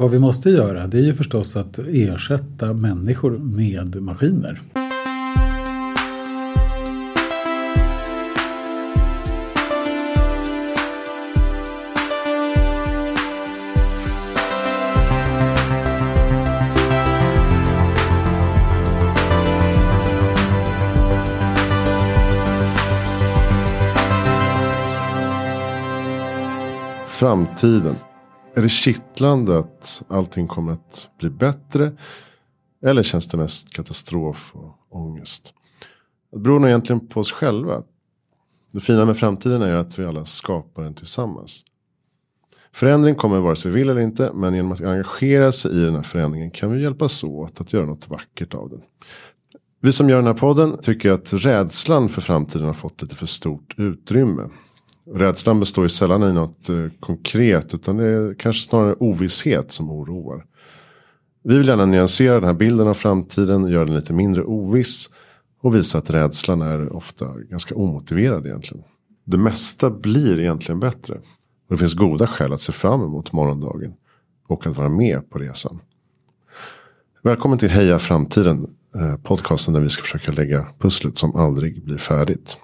Vad vi måste göra det är ju förstås att ersätta människor med maskiner. Framtiden. Är det kittlande att allting kommer att bli bättre? Eller känns det mest katastrof och ångest? Det beror nog egentligen på oss själva. Det fina med framtiden är att vi alla skapar den tillsammans. Förändring kommer vare sig vi vill eller inte. Men genom att engagera sig i den här förändringen kan vi hjälpas åt att göra något vackert av den. Vi som gör den här podden tycker att rädslan för framtiden har fått lite för stort utrymme. Rädslan består ju sällan i något eh, konkret. Utan det är kanske snarare ovisshet som oroar. Vi vill gärna nyansera den här bilden av framtiden. Göra den lite mindre oviss. Och visa att rädslan är ofta ganska omotiverad egentligen. Det mesta blir egentligen bättre. Och det finns goda skäl att se fram emot morgondagen. Och att vara med på resan. Välkommen till Heja Framtiden. Eh, podcasten där vi ska försöka lägga pusslet som aldrig blir färdigt.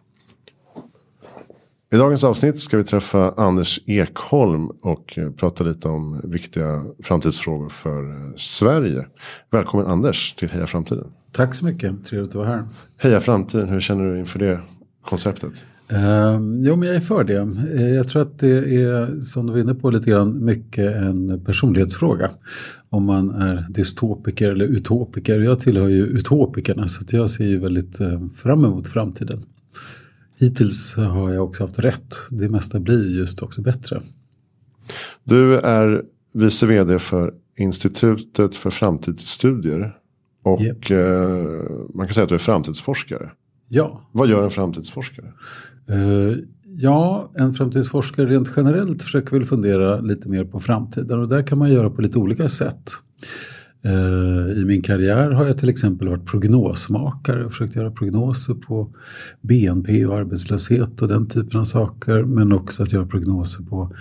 I dagens avsnitt ska vi träffa Anders Ekholm och eh, prata lite om viktiga framtidsfrågor för eh, Sverige. Välkommen Anders till Heja Framtiden. Tack så mycket, trevligt att vara här. Heja Framtiden, hur känner du inför det konceptet? Uh, jo, men jag är för det. Uh, jag tror att det är, som du var inne på, lite grann mycket en personlighetsfråga. Om man är dystopiker eller utopiker. Jag tillhör ju utopikerna så jag ser ju väldigt uh, fram emot framtiden. Hittills har jag också haft rätt. Det mesta blir just också bättre. Du är vice vd för Institutet för framtidsstudier. Och yep. eh, man kan säga att du är framtidsforskare. Ja. Vad gör en framtidsforskare? Uh, ja, en framtidsforskare rent generellt försöker väl fundera lite mer på framtiden. Och det kan man göra på lite olika sätt. Eh, I min karriär har jag till exempel varit prognosmakare och försökt göra prognoser på BNP och arbetslöshet och den typen av saker. Men också att göra prognoser på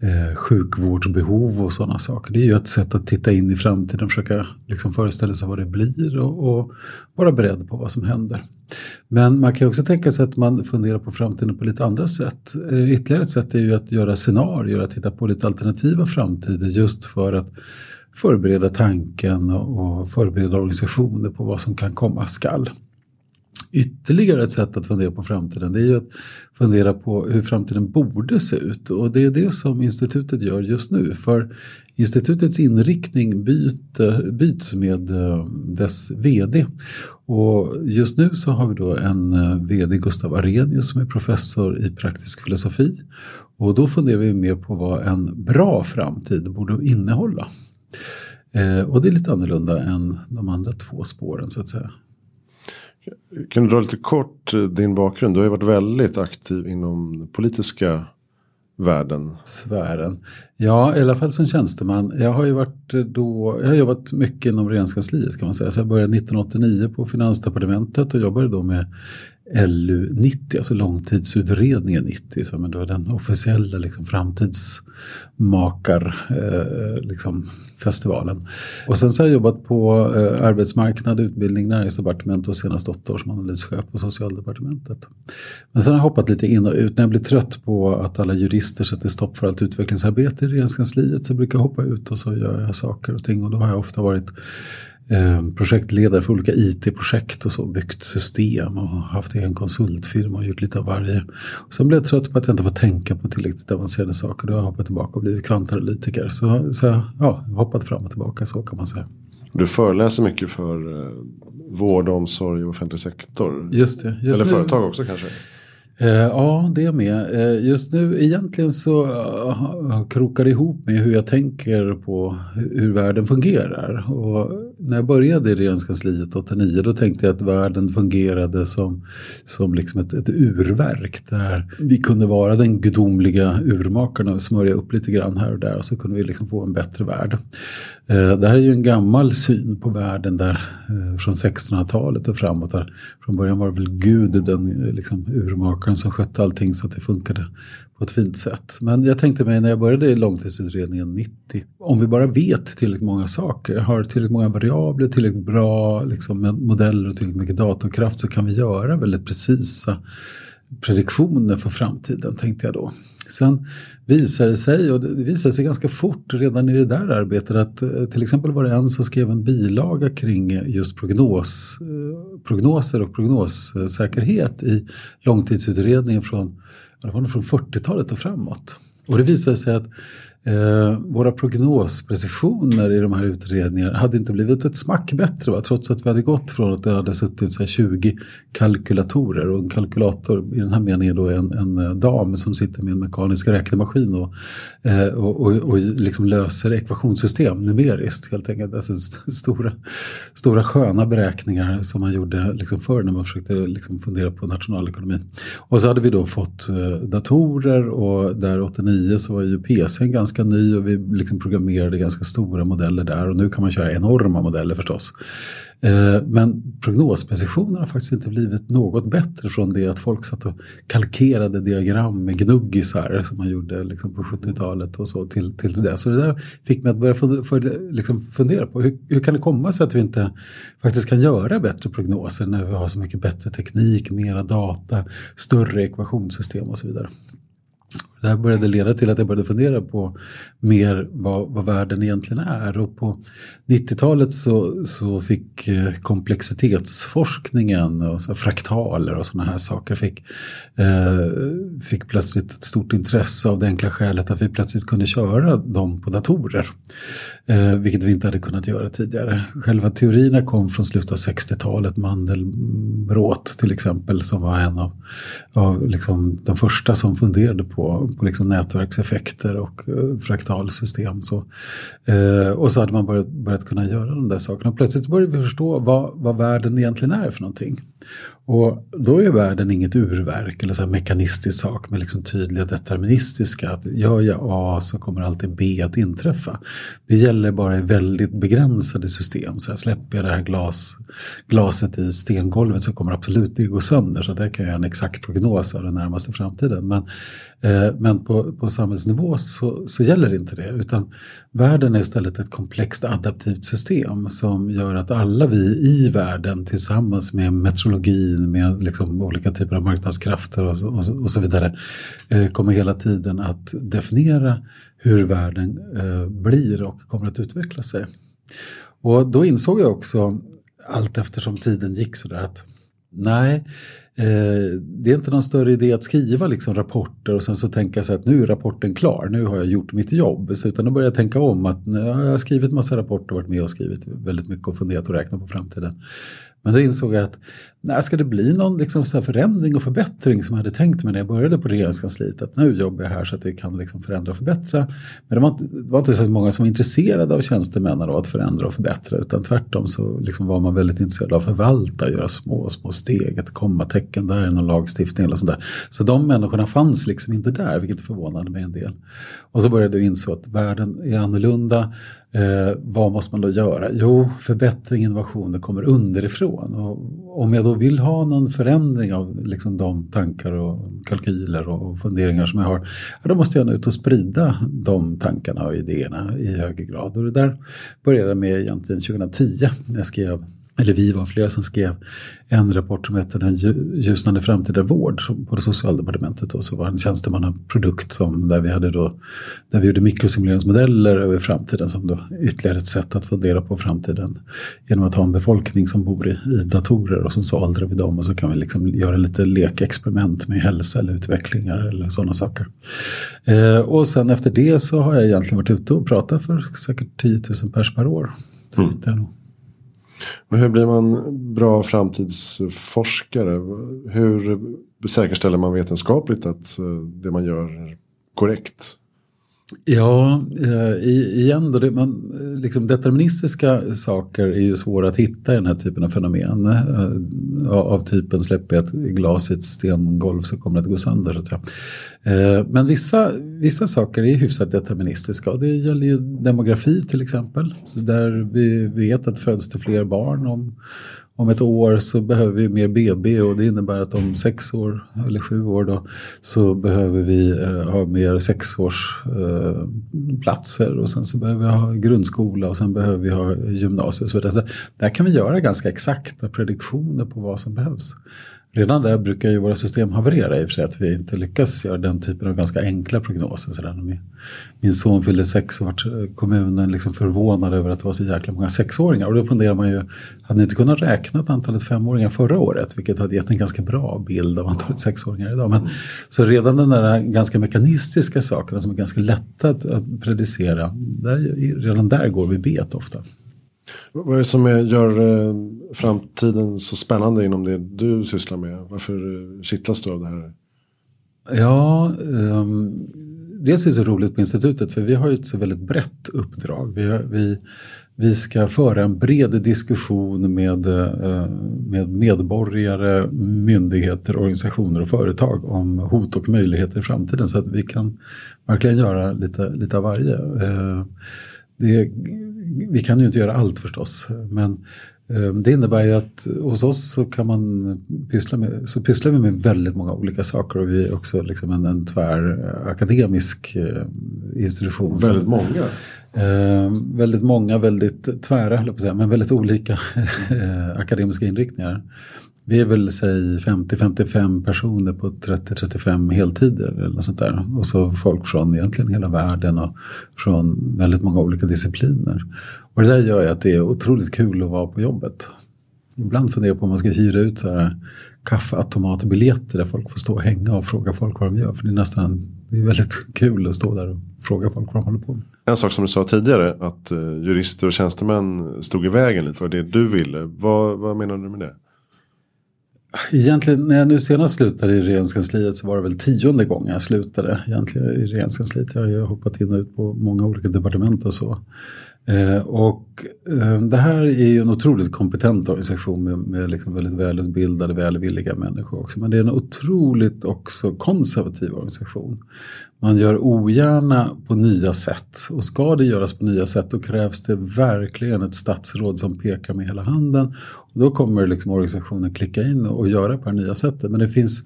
eh, sjukvårdsbehov och sådana saker. Det är ju ett sätt att titta in i framtiden och försöka liksom föreställa sig vad det blir och, och vara beredd på vad som händer. Men man kan också tänka sig att man funderar på framtiden på lite andra sätt. Eh, ytterligare ett sätt är ju att göra scenarier, att titta på lite alternativa framtider just för att förbereda tanken och förbereda organisationer på vad som kan komma skall. Ytterligare ett sätt att fundera på framtiden det är ju att fundera på hur framtiden borde se ut och det är det som institutet gör just nu. För institutets inriktning byter, byts med eh, dess vd. Och just nu så har vi då en eh, vd, Gustav Arrhenius, som är professor i praktisk filosofi. Och då funderar vi mer på vad en bra framtid borde innehålla. Eh, och det är lite annorlunda än de andra två spåren så att säga. Kan du dra lite kort eh, din bakgrund? Du har ju varit väldigt aktiv inom politiska världen. Sfären. Ja, i alla fall som tjänsteman. Jag har ju varit eh, då, jag har jobbat mycket inom regeringskansliet kan man säga. Så jag började 1989 på Finansdepartementet och jobbade då med LU90, alltså långtidsutredningen 90 som är den officiella liksom, framtidsmakarfestivalen. eh, liksom. Och sen så har jag jobbat på eh, arbetsmarknad, utbildning, näringsdepartement och senast åtta år som analyschef på socialdepartementet. Men sen har jag hoppat lite in och ut. När jag blir trött på att alla jurister sätter stopp för allt utvecklingsarbete i regeringskansliet så brukar jag hoppa ut och så gör jag saker och ting och då har jag ofta varit projektledare för olika IT-projekt och så, byggt system och haft egen konsultfirma och gjort lite av varje. Och sen blev jag trött på att jag inte får tänka på tillräckligt avancerade saker. Då har jag hoppat tillbaka och blivit kvantanalytiker. Så, så ja, hoppat fram och tillbaka så kan man säga. Du föreläser mycket för eh, vård, omsorg och offentlig sektor. Just det. Just Eller nu, företag också kanske? Eh, ja, det med. Eh, just nu egentligen så eh, krokar det ihop med hur jag tänker på hur världen fungerar. Och när jag började i regeringskansliet 89 då tänkte jag att världen fungerade som, som liksom ett, ett urverk. Där vi kunde vara den gudomliga urmakarna och smörja upp lite grann här och där och så kunde vi liksom få en bättre värld. Det här är ju en gammal syn på världen där från 1600-talet och framåt. Där från början var det väl Gud den liksom urmakaren rörmokaren som skötte allting så att det funkade på ett fint sätt. Men jag tänkte mig när jag började i långtidsutredningen 90, om vi bara vet tillräckligt många saker, har tillräckligt många variabler, tillräckligt bra liksom, modeller och tillräckligt mycket datorkraft så kan vi göra väldigt precisa prediktioner för framtiden tänkte jag då. Sen visade det sig, och det visade sig ganska fort redan i det där arbetet att eh, till exempel var det en som skrev en bilaga kring eh, just prognos, eh, prognoser och prognossäkerhet i långtidsutredningen från, från 40-talet och framåt. Och det visade sig att Eh, våra prognosprecisioner i de här utredningarna hade inte blivit ett smack bättre va? trots att vi hade gått från att det hade suttit så 20 kalkylatorer och en kalkylator i den här meningen då är en, en eh, dam som sitter med en mekanisk räknemaskin och, eh, och, och, och liksom löser ekvationssystem numeriskt helt enkelt. Alltså st stora, stora sköna beräkningar som man gjorde liksom förr när man försökte liksom fundera på nationalekonomin. Och så hade vi då fått eh, datorer och där 89 så var ju PCn ganska ganska ny och vi liksom programmerade ganska stora modeller där och nu kan man köra enorma modeller förstås. Eh, men prognosprecisionen har faktiskt inte blivit något bättre från det att folk satt och kalkerade diagram med gnuggisar som man gjorde liksom på 70-talet och så till, till det. Så det där fick mig att börja fundera, liksom fundera på hur, hur kan det komma sig att vi inte faktiskt kan göra bättre prognoser när vi har så mycket bättre teknik, mera data, större ekvationssystem och så vidare. Det här började leda till att jag började fundera på mer vad, vad världen egentligen är. Och på 90-talet så, så fick eh, komplexitetsforskningen och så fraktaler och sådana här saker fick, eh, fick plötsligt ett stort intresse av det enkla skälet att vi plötsligt kunde köra dem på datorer. Eh, vilket vi inte hade kunnat göra tidigare. Själva teorierna kom från slutet av 60-talet, Mandelbrot till exempel som var en av, av liksom de första som funderade på på liksom nätverkseffekter och eh, fraktalsystem. Så, eh, och så hade man börjat, börjat kunna göra de där sakerna. Och plötsligt började vi förstå vad, vad världen egentligen är för någonting. Och då är världen inget urverk eller så här mekanistisk sak med liksom tydliga deterministiska, att gör jag A så kommer alltid B att inträffa. Det gäller bara i väldigt begränsade system. Så här, släpper jag det här glas, glaset i stengolvet så kommer absolut det gå sönder. Så där kan jag göra en exakt prognos av den närmaste framtiden. Men, eh, men på, på samhällsnivå så, så gäller inte det. Utan världen är istället ett komplext adaptivt system som gör att alla vi i världen tillsammans med metrologin, med liksom olika typer av marknadskrafter och, och, och så vidare eh, kommer hela tiden att definiera hur världen eh, blir och kommer att utveckla sig. Och då insåg jag också allt eftersom tiden gick sådär att nej, Eh, det är inte någon större idé att skriva liksom rapporter och sen så tänka sig att nu är rapporten klar, nu har jag gjort mitt jobb. Så utan att börja tänka om att jag har skrivit massa rapporter och varit med och skrivit väldigt mycket och funderat och räknat på framtiden. Men då insåg jag att nej, ska det bli någon liksom så förändring och förbättring som jag hade tänkt mig när jag började på regeringskansliet. Att nu jobbar jag här så att vi kan liksom förändra och förbättra. Men det var, inte, det var inte så många som var intresserade av tjänstemännen och att förändra och förbättra. Utan tvärtom så liksom var man väldigt intresserad av att förvalta, göra små, små steg, ett kommatecken där, någon lagstiftning eller sådär. Så de människorna fanns liksom inte där, vilket förvånade mig en del. Och så började jag inse att världen är annorlunda. Eh, vad måste man då göra? Jo, förbättring, innovationer kommer underifrån. Och om jag då vill ha någon förändring av liksom de tankar och kalkyler och funderingar som jag har, ja, då måste jag nå ut och sprida de tankarna och idéerna i högre grad. Och det där började jag med egentligen 2010 när jag skrev eller vi var flera som skrev en rapport som hette Den ljusnande framtida vård på det socialdepartementet. Och så var det en tjänstemannaprodukt som, där vi hade då, där vi gjorde mikrosimuleringsmodeller över framtiden som då ytterligare ett sätt att fundera på framtiden. Genom att ha en befolkning som bor i, i datorer och så åldrar vi dem och så kan vi liksom göra lite lekexperiment med hälsa eller utvecklingar eller sådana saker. Eh, och sen efter det så har jag egentligen varit ute och pratat för säkert 10 000 pers per år. Så mm men hur blir man bra framtidsforskare? Hur säkerställer man vetenskapligt att eh, det man gör är korrekt? Ja, eh, igen då, det, man, eh, liksom deterministiska saker är ju svåra att hitta i den här typen av fenomen. Eh, av typen släpper jag ett glas i ett stengolv så kommer det att gå sönder. Så att säga. Men vissa, vissa saker är hyfsat deterministiska och det gäller ju demografi till exempel. Så där vi vet att föds det fler barn om, om ett år så behöver vi mer BB och det innebär att om sex år eller sju år då så behöver vi eh, ha mer sexårsplatser eh, och sen så behöver vi ha grundskola och sen behöver vi ha gymnasiet. Så där kan vi göra ganska exakta prediktioner på vad som behövs. Redan där brukar ju våra system haverera i och för sig att vi inte lyckas göra den typen av ganska enkla prognoser. Så där. Min son fyllde sex och vart kommunen liksom förvånad över att det var så jäkla många sexåringar. Och då funderar man ju, hade ni inte kunnat räkna antalet femåringar förra året? Vilket hade gett en ganska bra bild av antalet sexåringar idag. Men, så redan den där ganska mekanistiska sakerna som är ganska lätta att, att predicera, där, redan där går vi bet ofta. Vad är det som gör eh, framtiden så spännande inom det du sysslar med? Varför eh, kittlas du av det här? Ja, um, dels är det så roligt på institutet för vi har ju ett så väldigt brett uppdrag. Vi, har, vi, vi ska föra en bred diskussion med, eh, med medborgare, myndigheter, organisationer och företag om hot och möjligheter i framtiden så att vi kan verkligen göra lite, lite av varje. Uh, det vi kan ju inte göra allt förstås. Men eh, det innebär ju att hos oss så kan man pyssla med, så pysslar vi med väldigt många olika saker och vi är också liksom en, en tvär akademisk eh, institution. Väldigt många? Eh, väldigt många, väldigt tvära, på säga, men väldigt olika eh, akademiska inriktningar. Vi är väl säg 50-55 personer på 30-35 heltider eller något sånt där. Och så folk från egentligen hela världen och från väldigt många olika discipliner. Och det där gör ju att det är otroligt kul att vara på jobbet. Ibland funderar jag på om man ska hyra ut så här kaffeautomatbiljetter där folk får stå och hänga och fråga folk vad de gör. För det är nästan det är väldigt kul att stå där och fråga folk vad de håller på med. En sak som du sa tidigare att eh, jurister och tjänstemän stod i vägen lite för det du ville. Vad, vad menar du med det? Egentligen när jag nu senast slutade i regeringskansliet så var det väl tionde gången jag slutade egentligen i regeringskansliet. Jag har ju hoppat in och ut på många olika departement och så. Eh, och eh, det här är ju en otroligt kompetent organisation med, med liksom väldigt välutbildade, välvilliga människor också. Men det är en otroligt också konservativ organisation. Man gör ogärna på nya sätt och ska det göras på nya sätt då krävs det verkligen ett statsråd som pekar med hela handen. Och då kommer liksom organisationen klicka in och göra på det nya sättet. Men det finns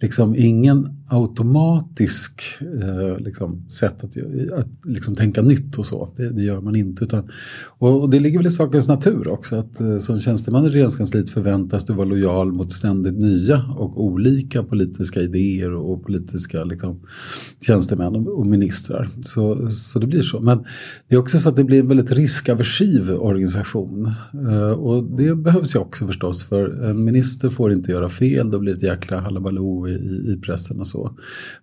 liksom ingen automatisk eh, liksom, sätt att, att liksom, tänka nytt och så. Det, det gör man inte. Utan, och, och, det ligger väl i sakens natur också att eh, som tjänsteman i regeringskansliet förväntas du vara lojal mot ständigt nya och olika politiska idéer och, och politiska liksom, tjänstemän och, ministrar. Så, så det blir så. Men det är också så att det blir en väldigt riskaversiv organisation. Eh, och det behövs ju också förstås för en minister får inte göra fel, då blir det ett jäkla halabaloo i, i pressen och så.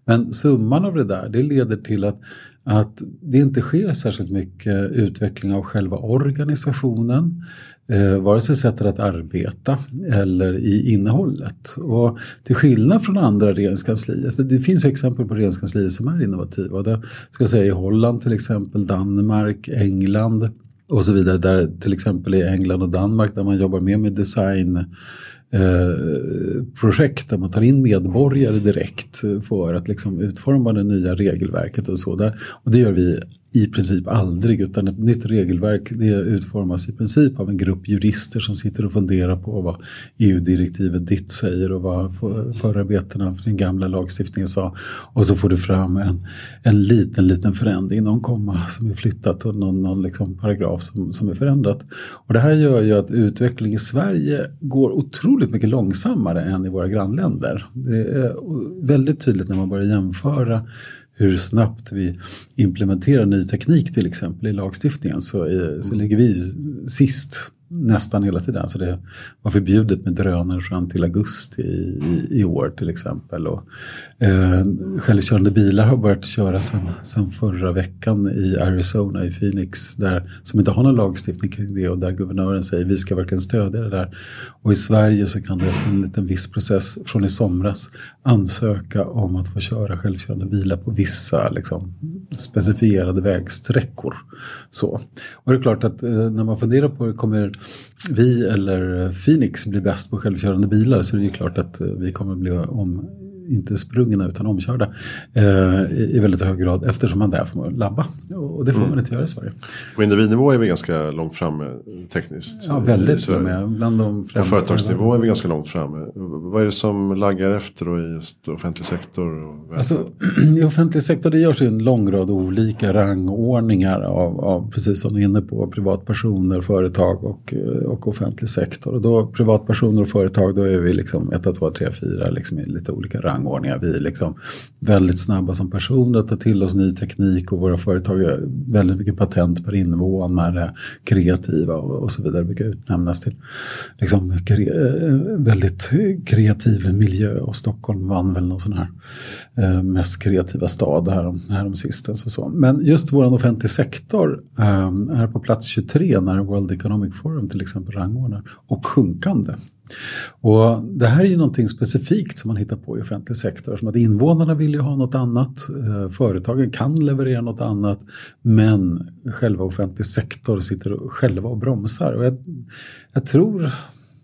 Men summan av det där det leder till att, att det inte sker särskilt mycket utveckling av själva organisationen. Eh, vare sig sättet att arbeta eller i innehållet. Och till skillnad från andra regeringskanslier, alltså det finns ju exempel på regeringskanslier som är innovativa. Det ska jag säga i Holland till exempel, Danmark, England och så vidare. Där till exempel i England och Danmark där man jobbar mer med design Eh, projekt där man tar in medborgare direkt för att liksom utforma det nya regelverket och så. Där. Och det gör vi i princip aldrig utan ett nytt regelverk det utformas i princip av en grupp jurister som sitter och funderar på vad EU-direktivet ditt säger och vad förarbetena för den gamla lagstiftningen sa. Och så får du fram en, en liten, liten förändring, någon komma som är flyttat och någon, någon liksom paragraf som, som är förändrat. Och det här gör ju att utvecklingen i Sverige går otroligt mycket långsammare än i våra grannländer. Det är väldigt tydligt när man börjar jämföra hur snabbt vi implementerar ny teknik till exempel i lagstiftningen så, är, så ligger vi sist nästan hela tiden. Så det var förbjudet med drönare fram till augusti i, i, i år till exempel. Och, eh, självkörande bilar har börjat köra sedan förra veckan i Arizona, i Phoenix, där, som inte har någon lagstiftning kring det och där guvernören säger vi ska verkligen stödja det där. Och i Sverige så kan det efter en liten viss process från i somras ansöka om att få köra självkörande bilar på vissa liksom, specifierade vägsträckor. Så. Och det är klart att eh, när man funderar på det kommer vi eller Phoenix bli bäst på självkörande bilar så är det ju klart att eh, vi kommer bli om inte sprungna utan omkörda eh, i väldigt hög grad eftersom man där får labba. Och det får mm. man inte göra i Sverige. På individnivå är vi ganska långt framme tekniskt. Ja, väldigt med. Bland de På företagsnivå är vi ganska långt framme. Vad är det som laggar efter då i just offentlig sektor? Alltså, I offentlig sektor det görs ju en lång rad olika rangordningar av, av precis som du är inne på, privatpersoner, företag och, och offentlig sektor. Och då privatpersoner och företag då är vi liksom 1, 2, 3, 4 liksom i lite olika rangordningar. Vi är liksom väldigt snabba som personer att ta till oss ny teknik och våra företag har väldigt mycket patent per invånare, kreativa och, och så vidare. brukar utnämnas till liksom, kre, eh, väldigt kreativ miljö och Stockholm vann väl någon sån här eh, mest kreativa stad här, här om sistens. Och så. Men just vår offentlig sektor eh, är på plats 23 när World Economic Forum till exempel rangordnar och sjunkande. Och det här är ju någonting specifikt som man hittar på i offentlig sektor. Som att invånarna vill ju ha något annat, eh, företagen kan leverera något annat men själva offentlig sektor sitter själva och bromsar. Och jag, jag tror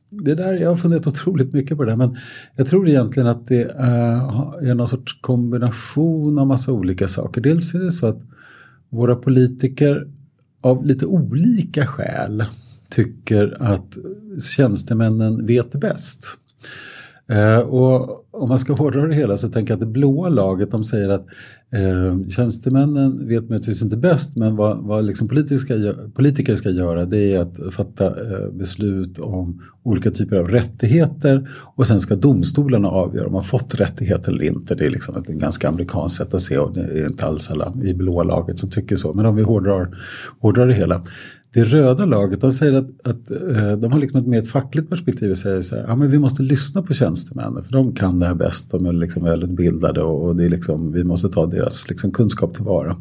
det där, jag har funderat otroligt mycket på det där, men jag tror egentligen att det eh, är någon sorts kombination av massa olika saker. Dels är det så att våra politiker av lite olika skäl tycker att tjänstemännen vet bäst. Eh, och om man ska hårdra det hela så tänker jag att det blåa laget de säger att eh, tjänstemännen vet möjligtvis inte bäst men vad, vad liksom politiska, politiker ska göra det är att fatta eh, beslut om olika typer av rättigheter och sen ska domstolarna avgöra om man fått rättigheter eller inte. Det är liksom ett ganska amerikanskt sätt att se och det är inte alls alla i blåa laget som tycker så. Men om vi hårdrar, hårdrar det hela det röda laget de säger att, att eh, de har liksom ett mer ett fackligt perspektiv och säger så här, ja men vi måste lyssna på tjänstemännen för de kan det här bäst, de är liksom väldigt bildade och, och det är liksom, vi måste ta deras liksom kunskap tillvara.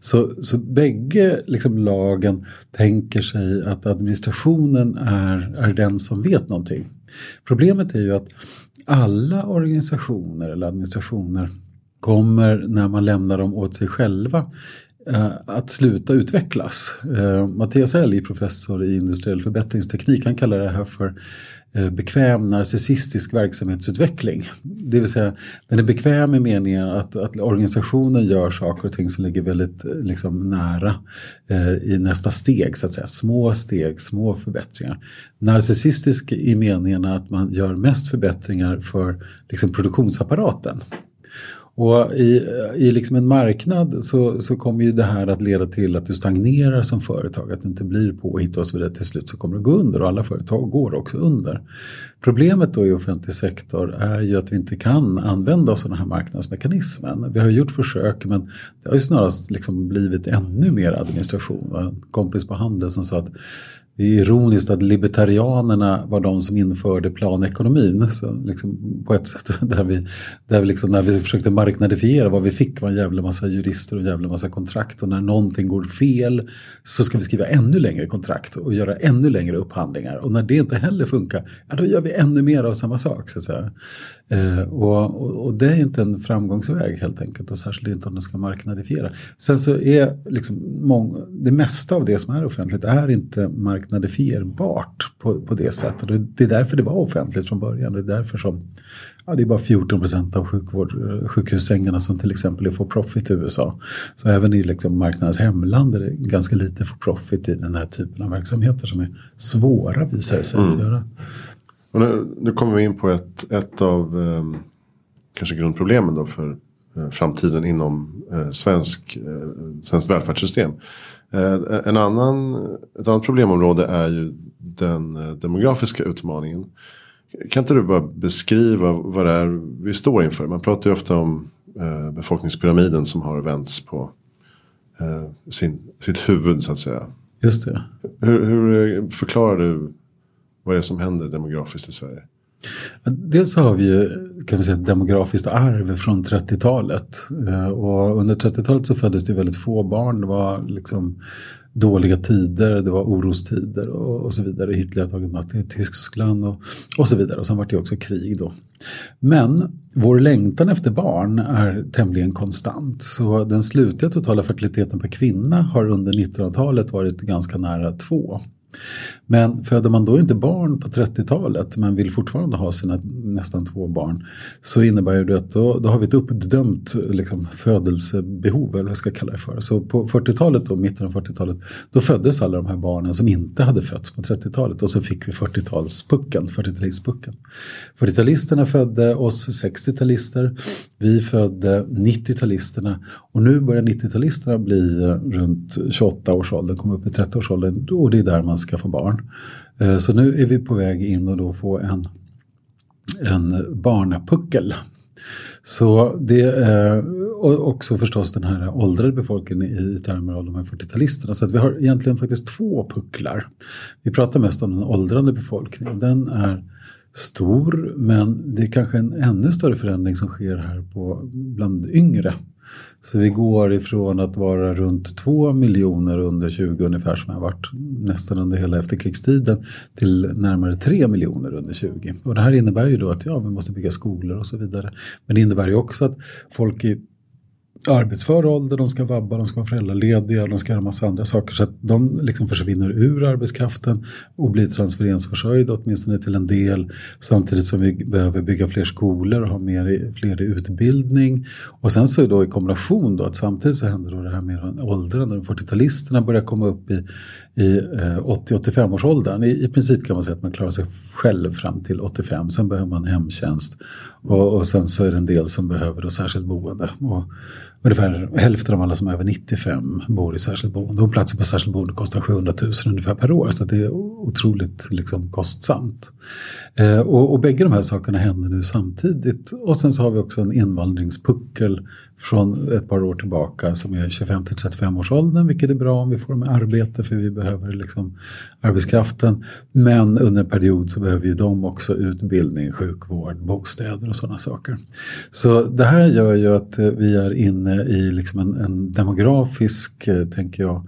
Så, så bägge liksom lagen tänker sig att administrationen är, är den som vet någonting. Problemet är ju att alla organisationer eller administrationer kommer när man lämnar dem åt sig själva Eh, att sluta utvecklas. Eh, Mattias Elg, professor i industriell förbättringsteknik, han kallar det här för eh, bekväm narcissistisk verksamhetsutveckling. Det vill säga den är bekväm i meningen att, att organisationen gör saker och ting som ligger väldigt liksom, nära eh, i nästa steg, så att säga. Små steg, små förbättringar. Narcissistisk i meningen att man gör mest förbättringar för liksom, produktionsapparaten. Och i, i liksom en marknad så, så kommer ju det här att leda till att du stagnerar som företag, att du inte blir påhittad och så vidare. Till slut så kommer det gå under och alla företag går också under. Problemet då i offentlig sektor är ju att vi inte kan använda oss av den här marknadsmekanismen. Vi har gjort försök men det har ju snarast liksom blivit ännu mer administration. En kompis på Handel som sa att det är ironiskt att libertarianerna var de som införde planekonomin. Så liksom på ett sätt där vi, där vi liksom, när vi försökte marknadifiera vad vi fick var en jävla massa jurister och en jävla massa kontrakt. Och när någonting går fel så ska vi skriva ännu längre kontrakt och göra ännu längre upphandlingar. Och när det inte heller funkar, ja, då gör vi ännu mer av samma sak. Så att säga. Eh, och, och, och, det är inte en framgångsväg helt enkelt och särskilt inte om den ska marknadifiera. Sen så är liksom mång, det mesta av det som är offentligt är inte marknadifierbart på, på det sättet. Och det är därför det var offentligt från början. Det är därför som ja, det är bara 14 procent av sjukvård, sjukhussängarna som till exempel är for profit i USA. Så även i liksom marknadens hemland är det ganska lite for profit i den här typen av verksamheter som är svåra visar det sig mm. att göra. Och nu, nu kommer vi in på ett, ett av eh, kanske grundproblemen då för eh, framtiden inom eh, svensk, eh, svenskt välfärdssystem. Eh, en annan, ett annat problemområde är ju den eh, demografiska utmaningen. Kan inte du bara beskriva vad det är vi står inför? Man pratar ju ofta om eh, befolkningspyramiden som har vänts på sin, sitt huvud så att säga. Just det. Hur, hur förklarar du vad är det som händer demografiskt i Sverige? Dels har vi ju kan vi säga, ett demografiskt arv från 30-talet. Eh, och under 30-talet så föddes det väldigt få barn. Det var liksom dåliga tider, det var orostider och, och så vidare. Hitler har tagit makten i Tyskland och, och så vidare. Och sen var det också krig då. Men vår längtan efter barn är tämligen konstant. Så den slutliga totala fertiliteten per kvinna har under 1900-talet varit ganska nära två. Men föder man då inte barn på 30-talet men vill fortfarande ha sina nästan två barn så innebär det att då, då har vi ett uppdömt liksom, födelsebehov eller vad jag ska kalla det för. Så på 40-talet och mitten av 40-talet då föddes alla de här barnen som inte hade fötts på 30-talet och så fick vi 40-talspucken, 40-talistpucken. 40-talisterna födde oss 60-talister, vi födde 90-talisterna och nu börjar 90-talisterna bli eh, runt 28 års ålder, kommer upp i 30-årsåldern och det är där man skaffa barn. Eh, så nu är vi på väg in och då få en, en barnapuckel. Så det är också förstås den här åldrade befolkningen i termer av de här 40-talisterna. Så att vi har egentligen faktiskt två pucklar. Vi pratar mest om den åldrande befolkningen. Den är stor men det är kanske en ännu större förändring som sker här på, bland yngre. Så vi går ifrån att vara runt 2 miljoner under 20 ungefär som har varit nästan under hela efterkrigstiden till närmare 3 miljoner under 20. Och det här innebär ju då att ja, vi måste bygga skolor och så vidare. Men det innebär ju också att folk i arbetsför ålder, de ska vabba, de ska vara föräldralediga, de ska göra massa andra saker. Så att de liksom försvinner ur arbetskraften och blir transfereringsförsörjda åtminstone till en del. Samtidigt som vi behöver bygga fler skolor och ha mer, fler i utbildning. Och sen så då i kombination då att samtidigt så händer då det här med åldrande. 40-talisterna börjar komma upp i, i eh, 80-85-årsåldern. I, I princip kan man säga att man klarar sig själv fram till 85. Sen behöver man hemtjänst och, och sen så är det en del som behöver då särskilt boende. Och ungefär hälften av alla som är över 95 bor i särskilt boende. Och platser på särskilt boende kostar 700 000 ungefär per år. Så det är otroligt liksom, kostsamt. Eh, och, och bägge de här sakerna händer nu samtidigt. Och sen så har vi också en invandringspuckel från ett par år tillbaka som är 25 till 35 års åldern, vilket är bra om vi får dem i arbete för vi behöver liksom arbetskraften. Men under en period så behöver ju de också utbildning, sjukvård, bostäder och sådana saker. Så det här gör ju att eh, vi är inne Eh, i liksom en, en demografisk, eh, tänker jag,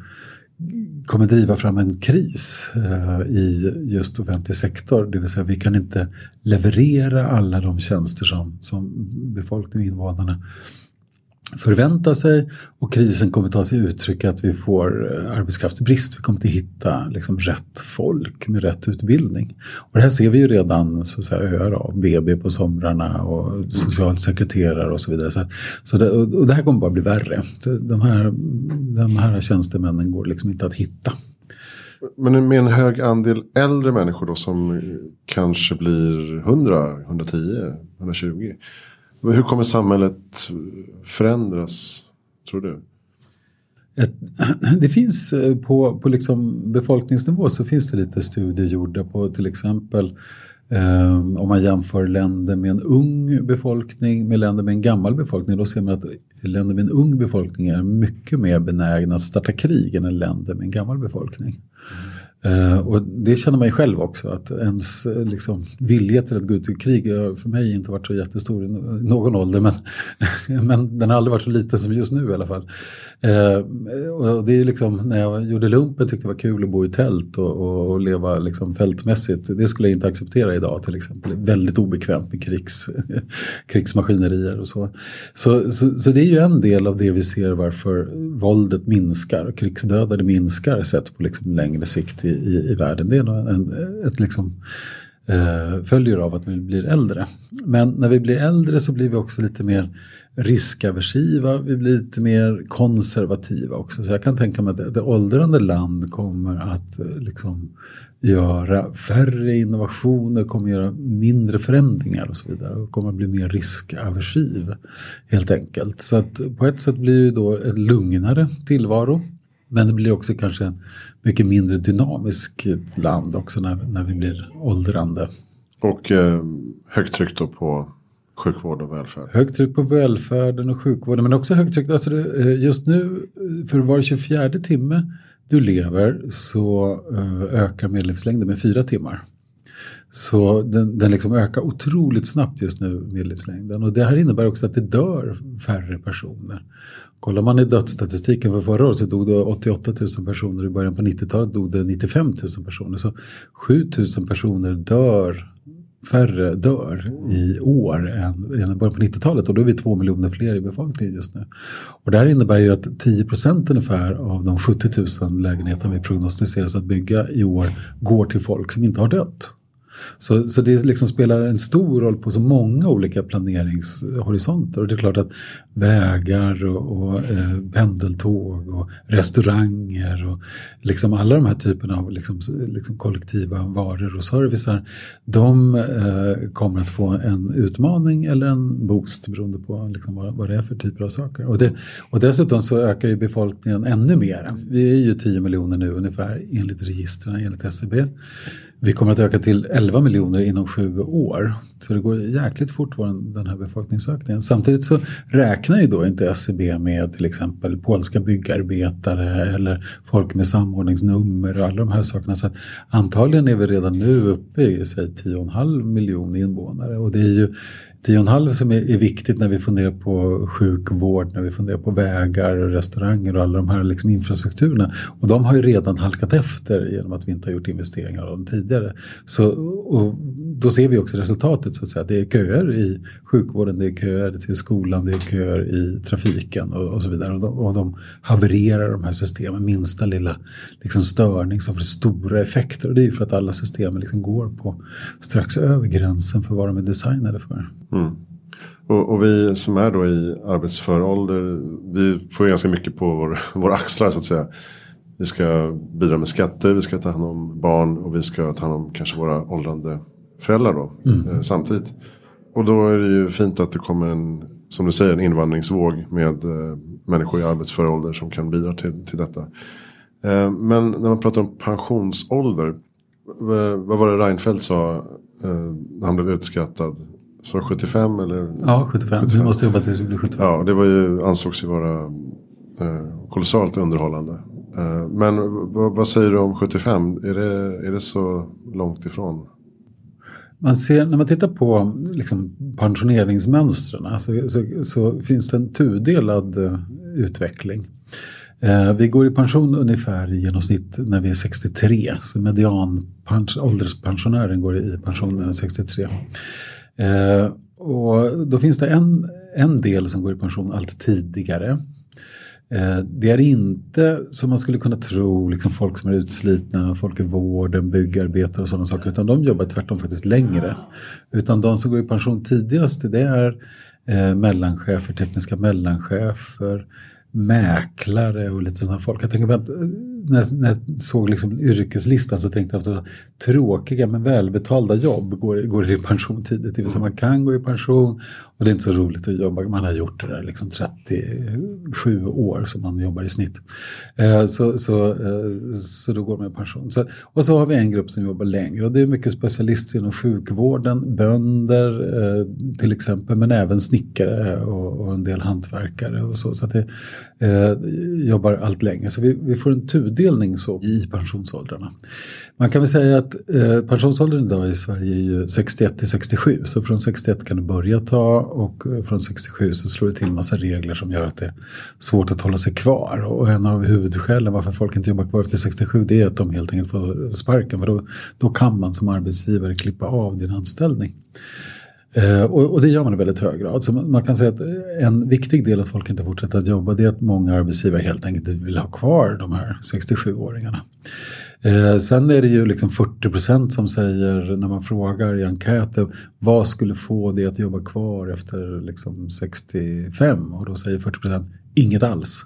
kommer driva fram en kris eh, i just offentlig sektor. Det vill säga vi kan inte leverera alla de tjänster som, som befolkningen, invånarna förvänta sig och krisen kommer ta sig uttryck att vi får eh, arbetskraftsbrist. Vi kommer inte hitta liksom, rätt folk med rätt utbildning. Och det här ser vi ju redan så att säga, öar av, BB på somrarna och socialsekreterare och så vidare. Så, så det, och det här kommer bara bli värre. Så de, här, de här tjänstemännen går liksom inte att hitta. Men med en hög andel äldre människor då som kanske blir 100, 110, 120. Hur kommer samhället förändras, tror du? Det finns eh, på, på liksom befolkningsnivå så finns det lite studier gjorda på till exempel Um, om man jämför länder med en ung befolkning med länder med en gammal befolkning då ser man att länder med en ung befolkning är mycket mer benägna att starta krig än länder med en gammal befolkning. Mm. Uh, och det känner man ju själv också, att ens eh, liksom, vilja till att gå ut i krig har för mig inte varit så jättestor i någon ålder, men, men den har aldrig varit så liten som just nu i alla fall. Uh, och det är ju liksom, när jag gjorde lumpen tyckte det var kul att bo i tält och, och, och, leva liksom fältmässigt. Det skulle jag inte acceptera idag till exempel. Väldigt obekvämt med krigs, krigsmaskinerier och så. Så, så. så det är ju en del av det vi ser varför våldet minskar, krigsdödade minskar sett på liksom längre sikt i, i, i världen. Det är en, ett liksom, eh, följer av att vi blir äldre. Men när vi blir äldre så blir vi också lite mer riskaversiva, vi blir lite mer konservativa också. Så jag kan tänka mig att det åldrande land kommer att eh, liksom göra färre innovationer, kommer göra mindre förändringar och så vidare. Och kommer att bli mer riskaversiv helt enkelt. Så att på ett sätt blir det då en lugnare tillvaro. Men det blir också kanske en mycket mindre dynamisk land också när, när vi blir åldrande. Och eh, högt tryck då på sjukvård och välfärd? Högt tryck på välfärden och sjukvården men också högt tryck, alltså eh, just nu för var 24 timme du lever så eh, ökar medellivslängden med fyra timmar. Så den, den liksom ökar otroligt snabbt just nu, medellivslängden. Och det här innebär också att det dör färre personer. Kollar man i dödsstatistiken för förra året så dog det 88 000 personer. I början på 90-talet dog det 95 000 personer. Så 7 000 personer dör färre dör i år än, i början på 90-talet och då är vi två miljoner fler i befolkningen just nu. Och det här innebär ju att 10 procent ungefär av de 70 000 lägenheterna vi prognostiseras att bygga i år går till folk som inte har dött. Så, så det liksom spelar en stor roll på så många olika planeringshorisonter. Och det är klart att vägar och, och eh, pendeltåg och restauranger och liksom alla de här typerna av liksom, liksom kollektiva varor och servicer. De eh, kommer att få en utmaning eller en boost beroende på liksom vad, vad det är för typer av saker. Och, det, och dessutom så ökar ju befolkningen ännu mer. Vi är ju 10 miljoner nu ungefär enligt registren enligt SCB. Vi kommer att öka till 11 miljoner inom sju år. Så det går jäkligt fort den här befolkningsökningen. Samtidigt så räknar ju då inte SCB med till exempel polska byggarbetare eller folk med samordningsnummer och alla de här sakerna. Så antagligen är vi redan nu uppe i 10,5 miljoner invånare och det är ju 10,5 som är, är, viktigt när vi funderar på sjukvård, när vi funderar på vägar och restauranger och alla de här liksom infrastrukturerna. Och de har ju redan halkat efter genom att vi inte har gjort investeringar av dem tidigare. Så, och då ser vi också resultatet så att säga. Det är köer i sjukvården, det är köer till skolan, det är köer i trafiken och, och så vidare. Och de, och de havererar de här systemen, minsta lilla liksom störning som får stora effekter. Och det är ju för att alla system liksom går på strax över gränsen för vad de är designade för. Mm. Och, och, vi som är då i arbetsför ålder, vi får ganska mycket på vår, våra axlar så att säga. Vi ska bidra med skatter, vi ska ta hand om barn och vi ska ta hand om kanske våra åldrande föräldrar då mm. eh, samtidigt. Och då är det ju fint att det kommer en, som du säger, en invandringsvåg med eh, människor i arbetsför ålder som kan bidra till, till detta. Eh, men när man pratar om pensionsålder, vad var det Reinfeldt sa när han blev utskrattad? Så 75 eller? Ja, 75. 75. Vi måste jobba tills vi blir 75. Ja, det var ju, ansågs ju vara kolossalt underhållande. Men vad säger du om 75? Är det, är det så långt ifrån? Man ser, när man tittar på liksom, pensioneringsmönstren så, så, så, finns det en tudelad uh, utveckling. Uh, vi går i pension ungefär i genomsnitt när vi är 63. Så median ålderspensionären går i pension när den är 63. Uh, eh, och då finns det en, en del som går i pension allt tidigare. Eh, det är inte som man skulle kunna tro, liksom folk som är utslitna, folk i vården, byggarbetare och sådana saker. Utan de jobbar tvärtom faktiskt längre. Utan de som går i pension tidigast det är eh, mellanchefer, tekniska mellanchefer, mäklare och lite sådana folk. Jag tänker på att när, jag, när jag såg liksom yrkeslistan så tänkte jag att tråkiga men välbetalda jobb går, går i pension tidigt. Det vill säga man kan gå i pension och det är inte så roligt att jobba. Man har gjort det där liksom 37 år som man jobbar i snitt. Eh, så, så, eh, så då går man i pension. Så, och så har vi en grupp som jobbar längre och det är mycket specialister inom sjukvården, bönder eh, till exempel men även snickare och, och en del hantverkare och så. Så det eh, jobbar allt längre. Så vi, vi får en tudelning så i pensionsåldrarna. Man kan väl säga att eh, pensionsåldern idag i Sverige är ju 61 till 67. Så från 61 kan du börja ta och eh, från 67 så slår det till massa regler som gör att det är svårt att hålla sig kvar. Och en av huvudskälen varför folk inte jobbar kvar efter 67 det är att de helt enkelt får sparken. För då, då kan man som arbetsgivare klippa av din anställning. Eh, och, och, det gör man i väldigt hög grad. Så man, kan säga att en viktig del att folk inte fortsätter att jobba det är att många arbetsgivare helt enkelt inte vill ha kvar de här 67-åringarna. Eh, sen är det ju liksom 40 procent som säger när man frågar i enkäter vad skulle få det att jobba kvar efter liksom 65 och då säger 40 procent inget alls.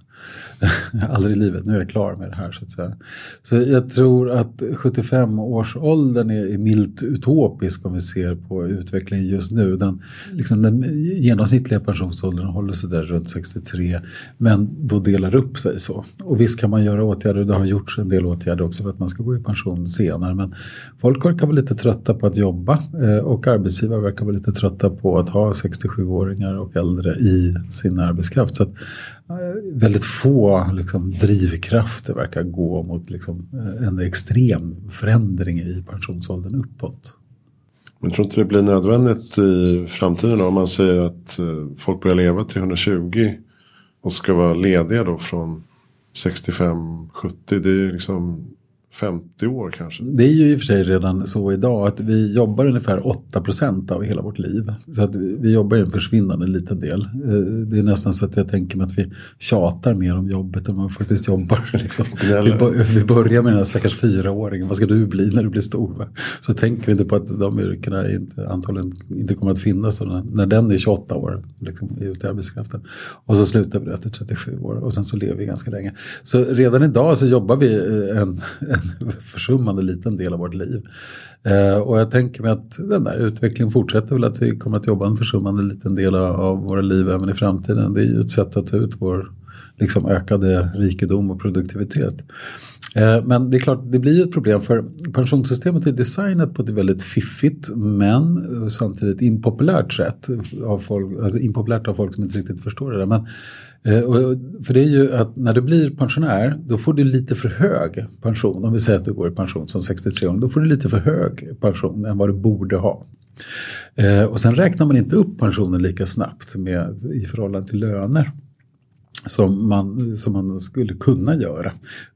Aldrig i livet, nu är jag klar med det här så att säga. Så jag tror att 75-årsåldern är, är milt utopisk om vi ser på utvecklingen just nu. Den, liksom den genomsnittliga pensionsåldern håller sig där runt 63 men då delar upp sig så. Och visst kan man göra åtgärder, det har gjorts en del åtgärder också för att man ska gå i pension senare men folk verkar vara lite trötta på att jobba eh, och arbetsgivare verkar vara lite trötta på att ha 67-åringar och äldre i sin arbetskraft. Så att, eh, väldigt få liksom, drivkrafter verkar gå mot liksom, en extrem förändring i pensionsåldern uppåt. Men tror inte det blir nödvändigt i framtiden då, om man säger att eh, folk börjar leva till 120 och ska vara lediga då från 65-70. Det är liksom 50 år kanske? Det är ju i och för sig redan så idag att vi jobbar ungefär 8% av hela vårt liv. Så att vi jobbar ju en försvinnande liten del. Eh, det är nästan så att jag tänker mig att vi tjatar mer om jobbet än vi faktiskt jobbar. Liksom. Vi, börjar med den här stackars fyraåringen, vad ska du bli när du blir stor? Så tänker vi inte på att de yrkena inte, antagligen inte kommer att finnas när, när den är 28 år liksom, ute i arbetskraften. Och så slutar vi efter 37 år och sen så lever vi ganska länge. Så redan idag så jobbar vi en, en försummande liten del av vårt liv. Eh, och jag tänker mig att den där utvecklingen fortsätter väl att vi kommer att jobba en försummande liten del av våra liv även i framtiden. Det är ju ett sätt att ta ut vår liksom, ökade rikedom och produktivitet. Eh, men det är klart, det blir ju ett problem för pensionssystemet är designat på ett väldigt fiffigt men eh, samtidigt impopulärt sätt. Av folk, alltså impopulärt av folk som inte riktigt förstår det där. Men Eh, och för det är ju att när du blir pensionär då får du lite för hög pension. Om vi säger att du går i pension som 63 år, då får du lite för hög pension än vad du borde ha. Eh, och sen räknar man inte upp pensionen lika snabbt med, i förhållande till löner som man, som man skulle kunna göra.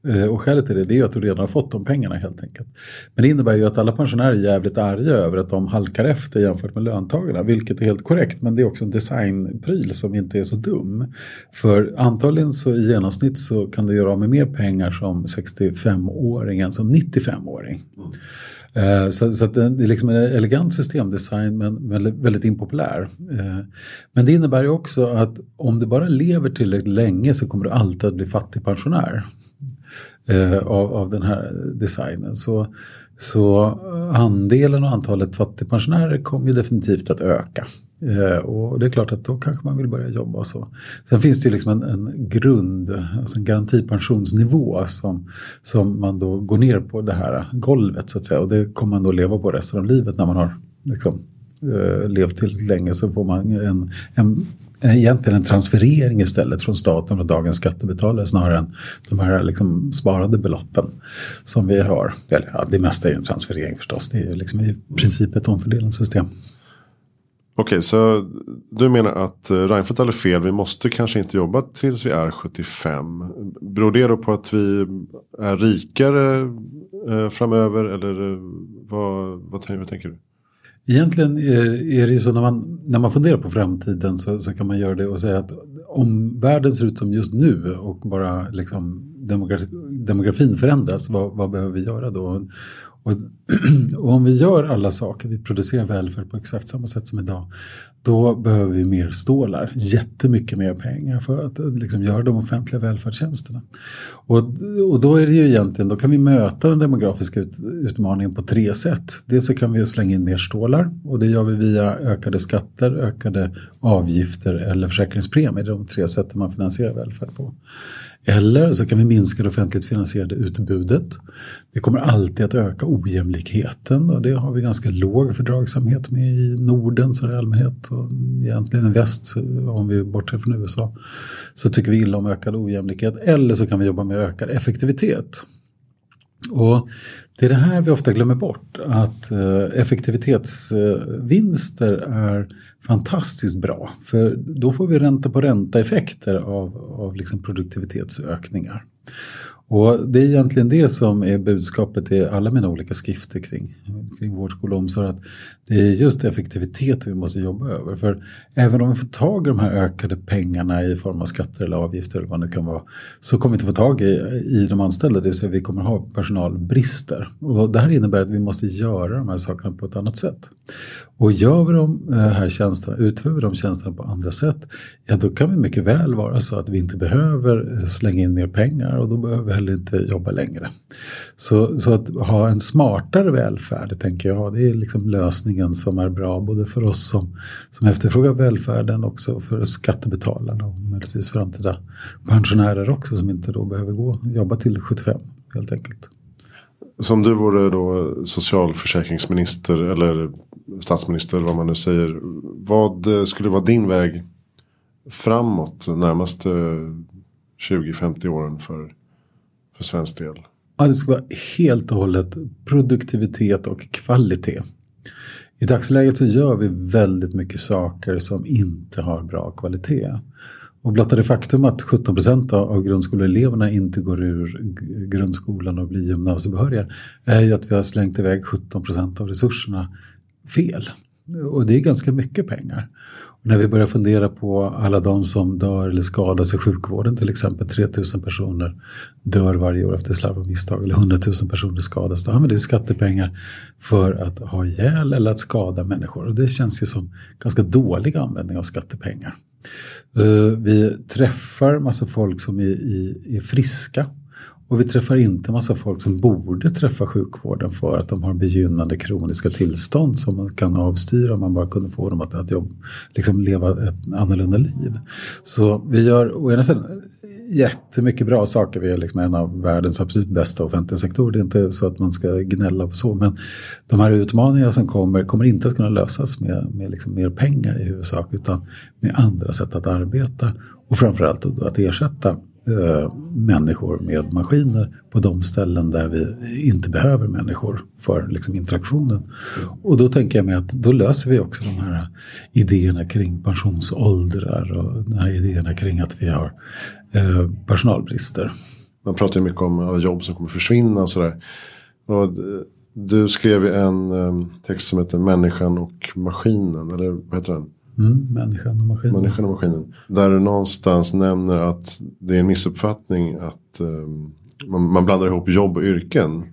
Eh, och skälet till det, det är att du redan har fått de pengarna helt enkelt. Men det innebär ju att alla pensionärer är jävligt arga över att de halkar efter jämfört med löntagarna, vilket är helt korrekt. Men det är också en designpryl som inte är så dum. För antagligen så i genomsnitt så kan du göra av med mer pengar som 65-åring än som 95-åring. Mm. Eh, så, så det är liksom en elegant systemdesign men väldigt impopulär. Eh, men det innebär ju också att om du bara lever tillräckligt länge så kommer du alltid att bli fattigpensionär eh, av, av den här designen. Så, så andelen och antalet fattigpensionärer kommer ju definitivt att öka. Eh, och det är klart att då kanske man vill börja jobba och så. Sen finns det ju liksom en, en grund, alltså en garantipensionsnivå som, som man då går ner på det här golvet så att säga. Och det kommer man då leva på resten av livet när man har liksom, eh, levt till länge så får man en, en, egentligen en transferering istället från staten och dagens skattebetalare snarare än de här liksom sparade beloppen som vi har. Eller, ja, det mesta är ju en transferering förstås, det är liksom i princip ett omfördelningssystem. Okej, så du menar att eh, Reinfeldt hade fel. Vi måste kanske inte jobba tills vi är 75. Beror det då på att vi är rikare eh, framöver? Eller eh, vad, vad, vad tänker du? Egentligen eh, är det ju så när man, när man funderar på framtiden så, så kan man göra det och säga att om världen ser ut som just nu och bara liksom demografin förändras, vad, vad behöver vi göra då? Och, och, om vi gör alla saker, vi producerar välfärd på exakt samma sätt som idag, då behöver vi mer stålar, jättemycket mer pengar för att eh, liksom, göra de offentliga välfärdstjänsterna. Och, och då är det ju egentligen, då kan vi möta den demografiska ut, utmaningen på tre sätt. Dels så kan vi slänga in mer stålar och det gör vi via ökade skatter, ökade avgifter eller försäkringspremier. De tre sätten man finansierar välfärd på. Eller så kan vi minska det offentligt finansierade utbudet. Det kommer alltid att öka ojämlikheten och det har vi ganska låg fördragsamhet med i Norden så i allmänhet och egentligen i väst om vi bortser från USA. Så tycker vi illa om ökad ojämlikhet. Eller så kan vi jobba med ökad effektivitet. Och det är det här vi ofta glömmer bort, att eh, effektivitetsvinster eh, är fantastiskt bra. För då får vi ränta på ränta effekter av, av liksom produktivitetsökningar. Och det är egentligen det som är budskapet i alla mina olika skrifter kring, kring vård, skola och omsorg. Att det är just effektivitet vi måste jobba över. För även om vi får tag i de här ökade pengarna i form av skatter eller avgifter eller vad det kan vara. Så kommer vi inte få tag i, i de anställda, det vill säga vi kommer ha personalbrister. Och det här innebär att vi måste göra de här sakerna på ett annat sätt. Och gör vi de eh, här tjänsterna, utför vi de tjänsterna på andra sätt, ja då kan vi mycket väl vara så att vi inte behöver eh, slänga in mer pengar och då behöver heller inte jobba längre. Så, så att ha en smartare välfärd, tänker jag, det är liksom lösningen som är bra både för oss som, som efterfrågar välfärden också för skattebetalarna och möjligtvis framtida pensionärer också som inte då behöver gå jobba till 75 helt enkelt. Som du vore då socialförsäkringsminister eller statsminister, vad man nu säger. Vad skulle vara din väg framåt närmaste 20-50 åren för, för svensk del? Ja, det ska vara helt och hållet produktivitet och kvalitet. I dagsläget så gör vi väldigt mycket saker som inte har bra kvalitet. Och blotta det faktum att 17 procent av grundskoleeleverna inte går ur grundskolan och blir gymnasiebehöriga är ju att vi har slängt iväg 17 procent av resurserna fel. Och det är ganska mycket pengar. Och när vi börjar fundera på alla de som dör eller skadas i sjukvården till exempel, 3000 personer dör varje år efter slarv och misstag eller 100 000 personer skadas. Då använder vi skattepengar för att ha ihjäl eller att skada människor. Och det känns ju som ganska dålig användning av skattepengar. Eh, vi träffar massa folk som är, är, är friska och vi träffar inte massa folk som borde träffa sjukvården för att de har begynnande kroniska tillstånd som man kan avstyra om man bara kunde få dem att, att jobb, liksom leva ett annorlunda liv. Så vi gör å ena sidan jättemycket bra saker. Vi är liksom en av världens absolut bästa offentliga sektorer. Det är inte så att man ska gnälla på så. Men de här utmaningarna som kommer kommer inte att kunna lösas med, med liksom mer pengar i huvudsak. Utan med andra sätt att arbeta. Och framförallt att ersätta Eh, människor med maskiner på de ställen där vi inte behöver människor för liksom, interaktionen. Och då tänker jag mig att då löser vi också de här idéerna kring pensionsåldrar och de här idéerna kring att vi har eh, personalbrister. Man pratar ju mycket om alla jobb som kommer försvinna och sådär. Och eh, du skrev en eh, text som heter Människan och maskinen, eller vad heter den? Mm, människan och maskinen. Människan och maskinen. Där du någonstans nämner att det är en missuppfattning att um, man, man, blandar ihop jobb och yrken.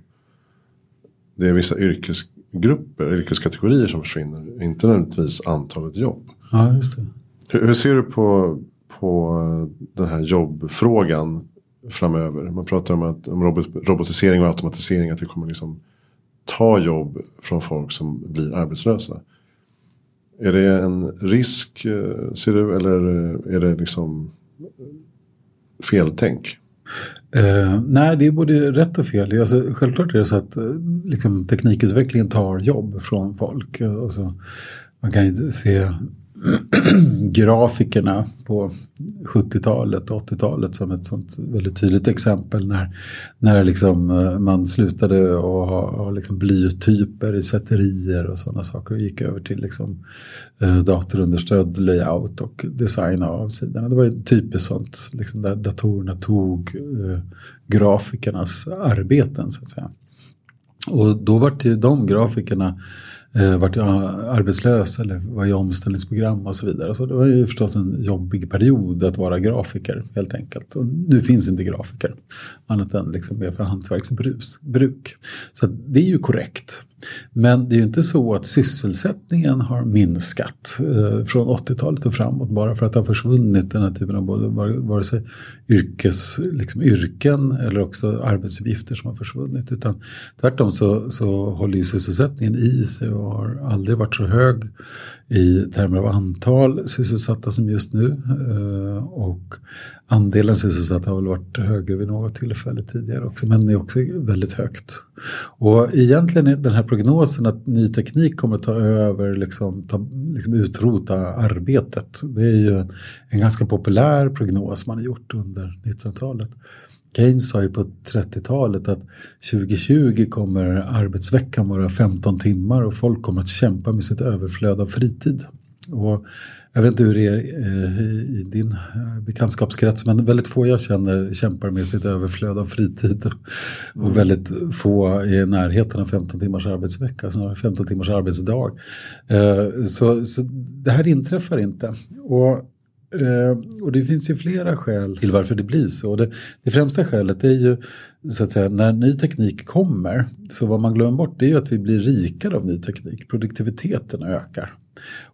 Det är vissa yrkesgrupper, yrkeskategorier som försvinner. Inte nödvändigtvis antalet jobb. Ja, just det. Hur, hur ser du på, på den här jobbfrågan framöver? Man pratar om, att, om robot, robotisering och automatisering. Att det kommer liksom ta jobb från folk som blir arbetslösa. Är det en risk, eh, ser du, eller eh, är det liksom eh, feltänk? Eh, nej, det är både rätt och fel. Alltså, självklart är det så att liksom, teknikutvecklingen tar jobb från folk. Alltså, man kan ju se grafikerna på 70-talet och 80-talet som ett sånt väldigt tydligt exempel när, när liksom eh, man slutade att ha, ha liksom blytyper i sätterier och sådana saker och gick över till liksom, eh, datorunderstödd layout och design av sidorna. Det var typiskt sånt liksom där datorerna tog eh, grafikernas arbeten så att säga. Och då var det de grafikerna eh, jag arbetslös eller var jag omställningsprogram och så vidare. Så det var ju förstås en jobbig period att vara grafiker helt enkelt. Och nu finns inte grafiker annat än liksom mer för hantverksbruk. Så det är ju korrekt. Men det är ju inte så att sysselsättningen har minskat eh, från 80-talet och framåt bara för att det har försvunnit den här typen av både vare sig yrkes, liksom yrken eller också arbetsuppgifter som har försvunnit. Utan tvärtom så, så håller ju sysselsättningen i sig och har aldrig varit så hög i termer av antal sysselsatta som just nu. Eh, och andelen sysselsatta har väl varit högre vid något tillfälle tidigare också, men det är också väldigt högt. Och egentligen är den här prognosen att ny teknik kommer att ta över, liksom, ta, liksom utrota arbetet. Det är ju en ganska populär prognos man har gjort under 1900-talet. Keynes sa ju på 30-talet att 2020 kommer arbetsveckan vara 15 timmar och folk kommer att kämpa med sitt överflöd av fritid. Och jag vet inte hur det är eh, i din eh, bekantskapskrets men väldigt få jag känner kämpar med sitt överflöd av fritid. Och mm. väldigt få är i närheten av 15 timmars arbetsvecka, snarare 15 timmars arbetsdag. Eh, så, så det här inträffar inte. Och och det finns ju flera skäl till varför det blir så. Det, det främsta skälet är ju så att säga, när ny teknik kommer, så vad man glömmer bort det är ju att vi blir rikare av ny teknik. Produktiviteten ökar.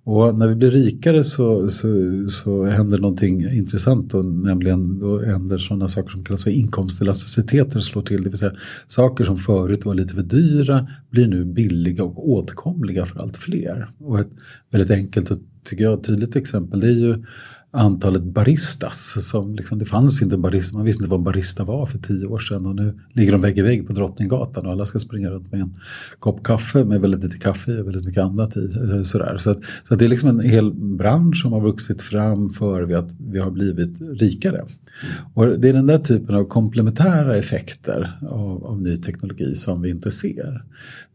Och när vi blir rikare så, så, så händer någonting intressant och nämligen då händer sådana saker som kallas för inkomstelasticiteter slår till. Det vill säga saker som förut var lite för dyra blir nu billiga och åtkomliga för allt fler. Och ett väldigt enkelt och tycker jag tydligt exempel det är ju antalet baristas. Som liksom, det fanns inte barista, man visste inte vad barista var för tio år sedan och nu ligger de vägg i vägg på Drottninggatan och alla ska springa runt med en kopp kaffe med väldigt lite kaffe och väldigt mycket annat i. Eh, sådär. Så, att, så att det är liksom en hel bransch som har vuxit fram för att vi har blivit rikare. Och det är den där typen av komplementära effekter av, av ny teknologi som vi inte ser.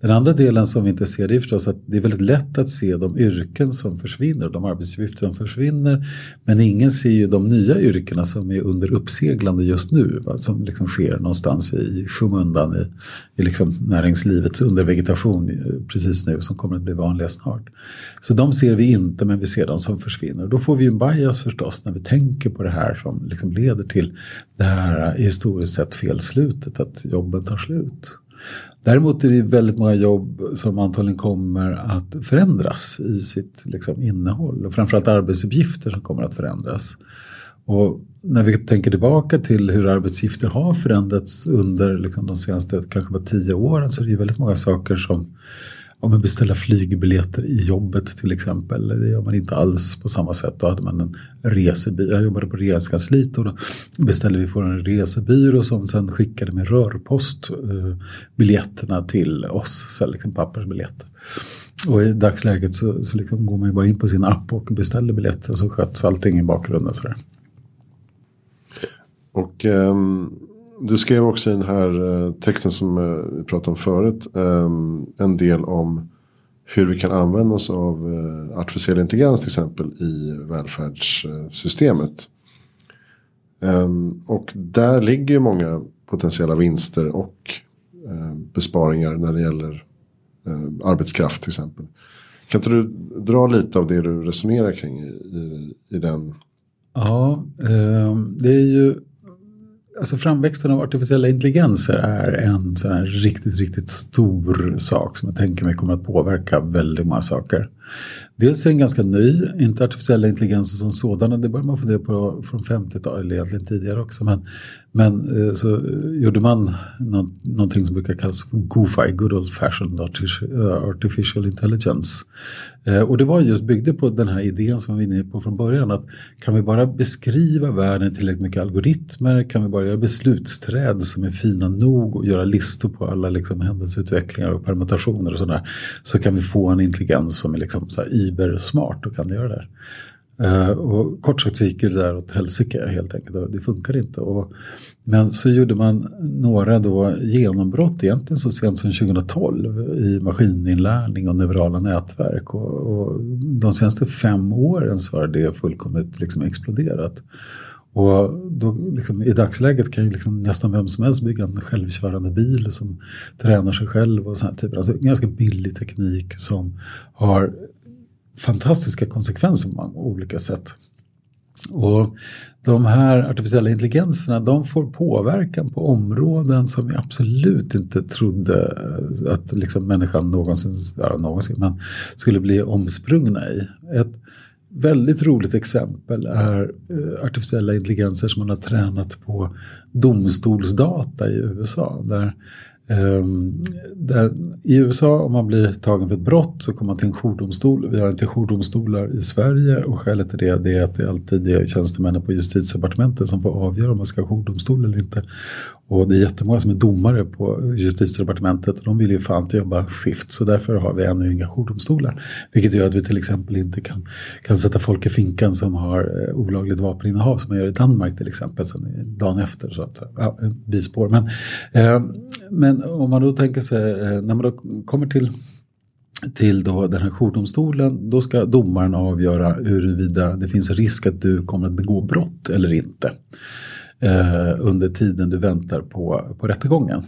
Den andra delen som vi inte ser det är förstås att det är väldigt lätt att se de yrken som försvinner, de arbetsuppgifter som försvinner Men ingen ser ju de nya yrkena som är under uppseglande just nu. Va? Som liksom sker någonstans i skymundan i, i liksom näringslivets undervegetation eh, precis nu som kommer att bli vanliga snart. Så de ser vi inte men vi ser de som försvinner. Då får vi ju en bias förstås när vi tänker på det här som liksom leder till det här historiskt sett felslutet att jobben tar slut. Däremot är det väldigt många jobb som antagligen kommer att förändras i sitt liksom, innehåll och framförallt arbetsuppgifter som kommer att förändras. Och när vi tänker tillbaka till hur arbetsuppgifter har förändrats under liksom, de senaste kanske bara tio åren så är det väldigt många saker som ja, men beställa flygbiljetter i jobbet till exempel. Det gör man inte alls på samma sätt. Då hade man en resebyrå. Jag jobbade på regeringskansliet och då beställde vi från en resebyrå som sen skickade med rörpost eh, biljetterna till oss, så liksom pappersbiljetter. Och i dagsläget så, så liksom går man ju bara in på sin app och beställer biljetter och så sköts allting i bakgrunden. Sådär. Och um du skrev också i den här eh, texten som eh, vi pratade om förut. Ehm, en del om hur vi kan använda oss av eh, artificiell intelligens till exempel i välfärdssystemet. Ehm, och där ligger ju många potentiella vinster och besparingar när det gäller arbetskraft till exempel. Kan inte du dra lite av det du resonerar kring i, i, i den? Ja, ehm, det är ju alltså framväxten av artificiella intelligenser är en sån här riktigt, riktigt stor sak som jag tänker mig kommer att påverka väldigt många saker. Dels är den ganska ny, inte artificiella intelligenser som sådana, det började man fundera på från 50-talet, eller egentligen tidigare också. Men, men eh, så gjorde man någonting som brukar kallas för GOFI, Good Old Fashioned eh, Artificial Intelligence. Eh, och det var just byggde på den här idén som vi var inne på från början att kan vi bara beskriva världen tillräckligt mycket algoritmer, kan vi bara göra beslutsträd som är fina nog och göra listor på alla liksom händelseutvecklingar och permutationer och sådär så kan vi få en intelligens som är liksom Liksom så här ibersmart och kan göra det. Uh, och kort sagt så gick det där åt helsike helt enkelt. Det funkar inte. Och, men så gjorde man några då genombrott egentligen så sent som 2012 i maskininlärning och neurala nätverk. Och, och de senaste fem åren så har det fullkomligt liksom exploderat. Och då, liksom, I dagsläget kan ju liksom nästan vem som helst bygga en självkörande bil som tränar sig själv och sådana typer. Alltså ganska billig teknik som har fantastiska konsekvenser på många olika sätt. Och de här artificiella intelligenserna de får påverkan på områden som vi absolut inte trodde att liksom människan någonsin, någonsin men skulle bli omsprungna i. Ett väldigt roligt exempel är eh, artificiella intelligenser som man har tränat på domstolsdata i USA. Där Ehm, där, I USA om man blir tagen för ett brott så kommer man till en jourdomstol. Vi har inte jourdomstolar i Sverige och skälet till det, det är att det alltid är tjänstemännen på justitiedepartementet som får avgöra om man ska ha jourdomstol eller inte. Och det är jättemånga som är domare på justitiedepartementet och de vill ju fan inte jobba skift så därför har vi ännu inga jourdomstolar. Vilket gör att vi till exempel inte kan, kan sätta folk i finkan som har eh, olagligt vapeninnehav som man gör i Danmark till exempel sen dagen efter. Så att, ja, bispår. Men, eh, men om man då tänker sig eh, när man då kommer till till då den här jourdomstolen, då ska domaren avgöra huruvida det finns risk att du kommer att begå brott eller inte eh, under tiden du väntar på, på rättegången.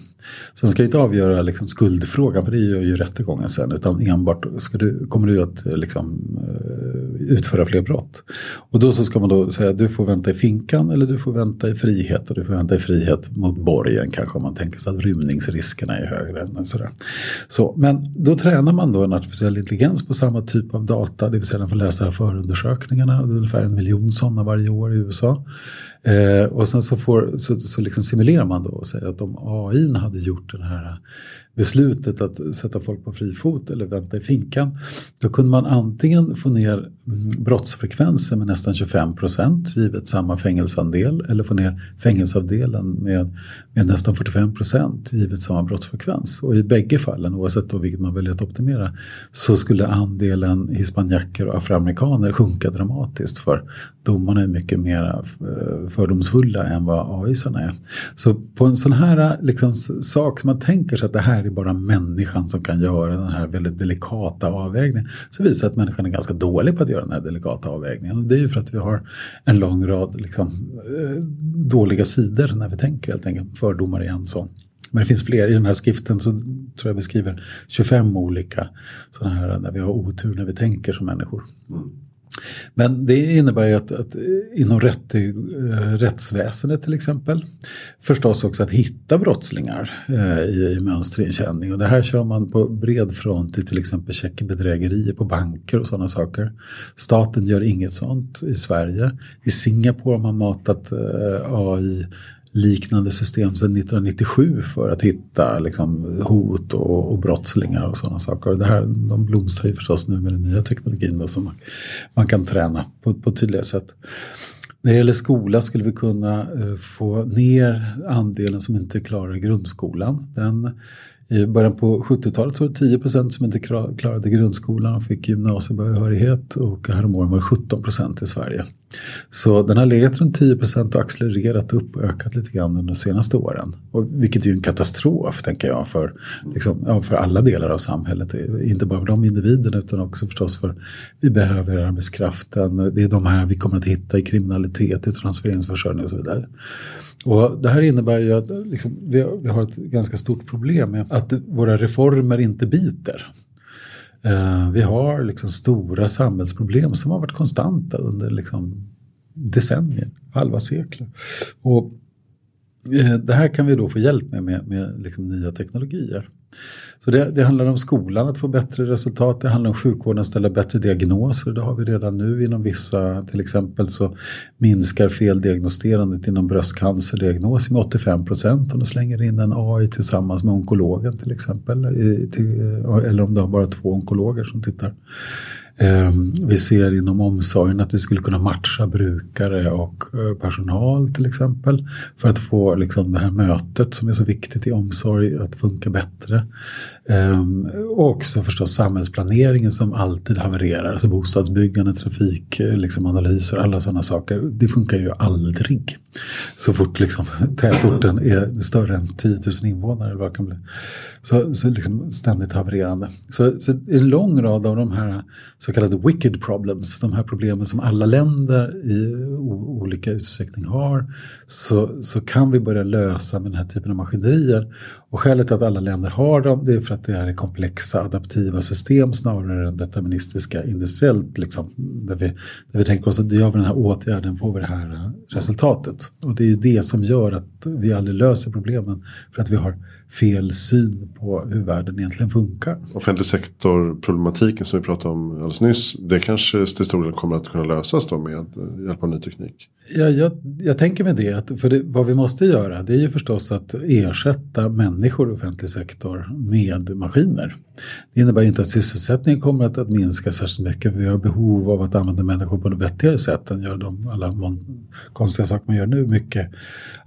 Så de ska inte avgöra liksom, skuldfrågan, för det gör ju rättegången sen, utan enbart ska du, kommer du att liksom, eh, utföra fler brott. Och då så ska man då säga att du får vänta i finkan eller du får vänta i frihet och du får vänta i frihet mot borgen kanske om man tänker sig att rymningsriskerna är högre. Än sådär. Så, men då tränar man då en artificiell intelligens på samma typ av data, det vill säga den får läsa förundersökningarna, det är ungefär en miljon sådana varje år i USA. Eh, och sen så, får, så, så liksom simulerar man då och säger att om AI hade gjort den här beslutet att sätta folk på fri fot eller vänta i finkan. Då kunde man antingen få ner mm, brottsfrekvensen med nästan 25 procent givet samma fängelseandel eller få ner fängelseavdelen med, med nästan 45 procent givet samma brottsfrekvens. Och i bägge fallen, oavsett då vilket man väljer att optimera, så skulle andelen hispanjacker och afroamerikaner sjunka dramatiskt för domarna är mycket mer eh, fördomsfulla än vad AIsarna är. Så på en sån här liksom, sak som man tänker sig att det här är bara människan som kan göra den här väldigt delikata avvägningen. Så visar det att människan är ganska dålig på att göra den här delikata avvägningen. Och det är ju för att vi har en lång rad liksom, eh, dåliga sidor när vi tänker helt enkelt. Fördomar är en sån. Men det finns fler. I den här skriften så tror jag beskriver 25 olika sådana här där vi har otur när vi tänker som människor. Mm. Men det innebär ju att, att inom rätt, eh, rättsväsendet till exempel förstås också att hitta brottslingar eh, i, i mönsterinkänning. Och det här kör man på bred front i till exempel checkbedrägerier på banker och sådana saker. Staten gör inget sånt i Sverige. I Singapore har man matat eh, AI liknande system sedan 1997 för att hitta liksom, hot och, och brottslingar och sådana saker. Och det här, de blomstrar ju förstås nu med den nya teknologin då, som man, man kan träna på, på tydliga sätt. När det gäller skola skulle vi kunna eh, få ner andelen som inte klarar grundskolan. Den i början på 70-talet så var det 10 procent som inte klarade grundskolan och fick gymnasiebehörighet och häromåret var det 17 procent i Sverige. Så den har legat runt 10 procent och accelererat upp och ökat lite grann under de senaste åren. Och, vilket är ju en katastrof tänker jag för, liksom, ja, för alla delar av samhället. Inte bara för de individerna utan också förstås för vi behöver arbetskraften. Det är de här vi kommer att hitta i kriminalitet, i transfereringsförsörjning och så vidare. Och det här innebär ju att liksom, vi, vi, har ett ganska stort problem med att våra reformer inte biter. Eh, vi har liksom stora samhällsproblem som har varit konstanta under liksom decennier, halva sekler. Och eh, det här kan vi då få hjälp med med, med liksom nya teknologier. Så det, det, handlar om skolan att få bättre resultat, det handlar om sjukvården att ställa bättre diagnoser. Det har vi redan nu inom vissa, till exempel så minskar feldiagnosterandet inom bröstcancerdiagnos med 85 procent om du slänger in en AI tillsammans med onkologen till exempel. Eller om du har bara två onkologer som tittar. Ehm, vi ser inom omsorgen att vi skulle kunna matcha brukare och eh, personal till exempel. För att få liksom det här mötet som är så viktigt i omsorg att funka bättre. Ehm, och också förstås samhällsplaneringen som alltid havererar. Alltså bostadsbyggande, trafikanalyser, eh, liksom alla sådana saker. Det funkar ju aldrig. Så fort liksom, tätorten är större än 10 000 invånare. Eller vad kan bli. Så, så liksom ständigt havererande. Så, så en lång rad av de här så kallade wicked problems, de här problemen som alla länder i olika utsträckning har, så, så kan vi börja lösa med den här typen av maskinerier. Och skälet till att alla länder har dem, det är för att det är komplexa adaptiva system snarare än deterministiska industriellt. Liksom, där, vi, där vi tänker oss att gör vi den här åtgärden får vi det här eh, resultatet. Och det är ju det som gör att vi aldrig löser problemen, för att vi har fel syn på hur världen egentligen funkar. Offentlig sektor-problematiken som vi pratade om alldeles nyss. Det kanske till stor del kommer att kunna lösas då med hjälp av ny teknik. Ja, jag, jag tänker mig det. Att för det, vad vi måste göra det är ju förstås att ersätta människor i offentlig sektor med maskiner. Det innebär inte att sysselsättningen kommer att, att minska särskilt mycket. Vi har behov av att använda människor på ett vettigare sätt än gör de alla konstiga saker man gör nu. Mycket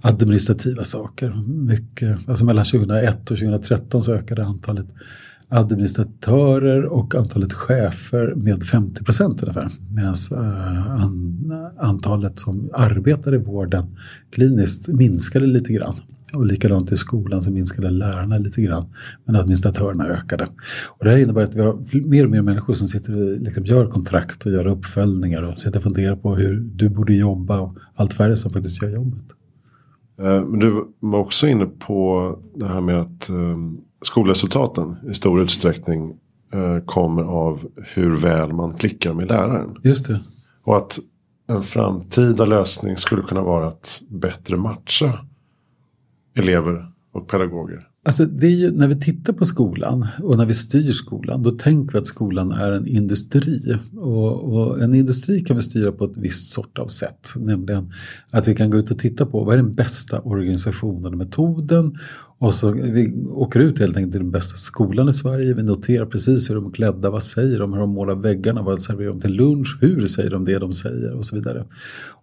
administrativa saker. Mycket, alltså mellan 2001 och 2013 så ökade antalet administratörer och antalet chefer med 50 procent ungefär. Medan uh, eh, an, antalet som arbetar i vården kliniskt minskade lite grann. Och likadant i skolan så minskade lärarna lite grann. Men administratörerna ökade. Och det här innebär att vi har mer och mer människor som sitter och liksom gör kontrakt och gör uppföljningar och sitter och funderar på hur du borde jobba och allt färre som faktiskt gör jobbet. Eh, men du var också inne på det här med att ehm, skolresultaten i stor utsträckning eh, kommer av hur väl man klickar med läraren. Just det. Och att en framtida lösning skulle kunna vara att bättre matcha elever och pedagoger. Alltså det är ju, när vi tittar på skolan och när vi styr skolan då tänker vi att skolan är en industri. Och, och, en industri kan vi styra på ett visst sort av sätt. Nämligen att vi kan gå ut och titta på vad är den bästa organisationen och metoden och så vi åker ut helt enkelt till den bästa skolan i Sverige. Vi noterar precis hur de är klädda, vad säger de, hur de målar väggarna, vad serverar de till lunch, hur säger de det de säger och så vidare.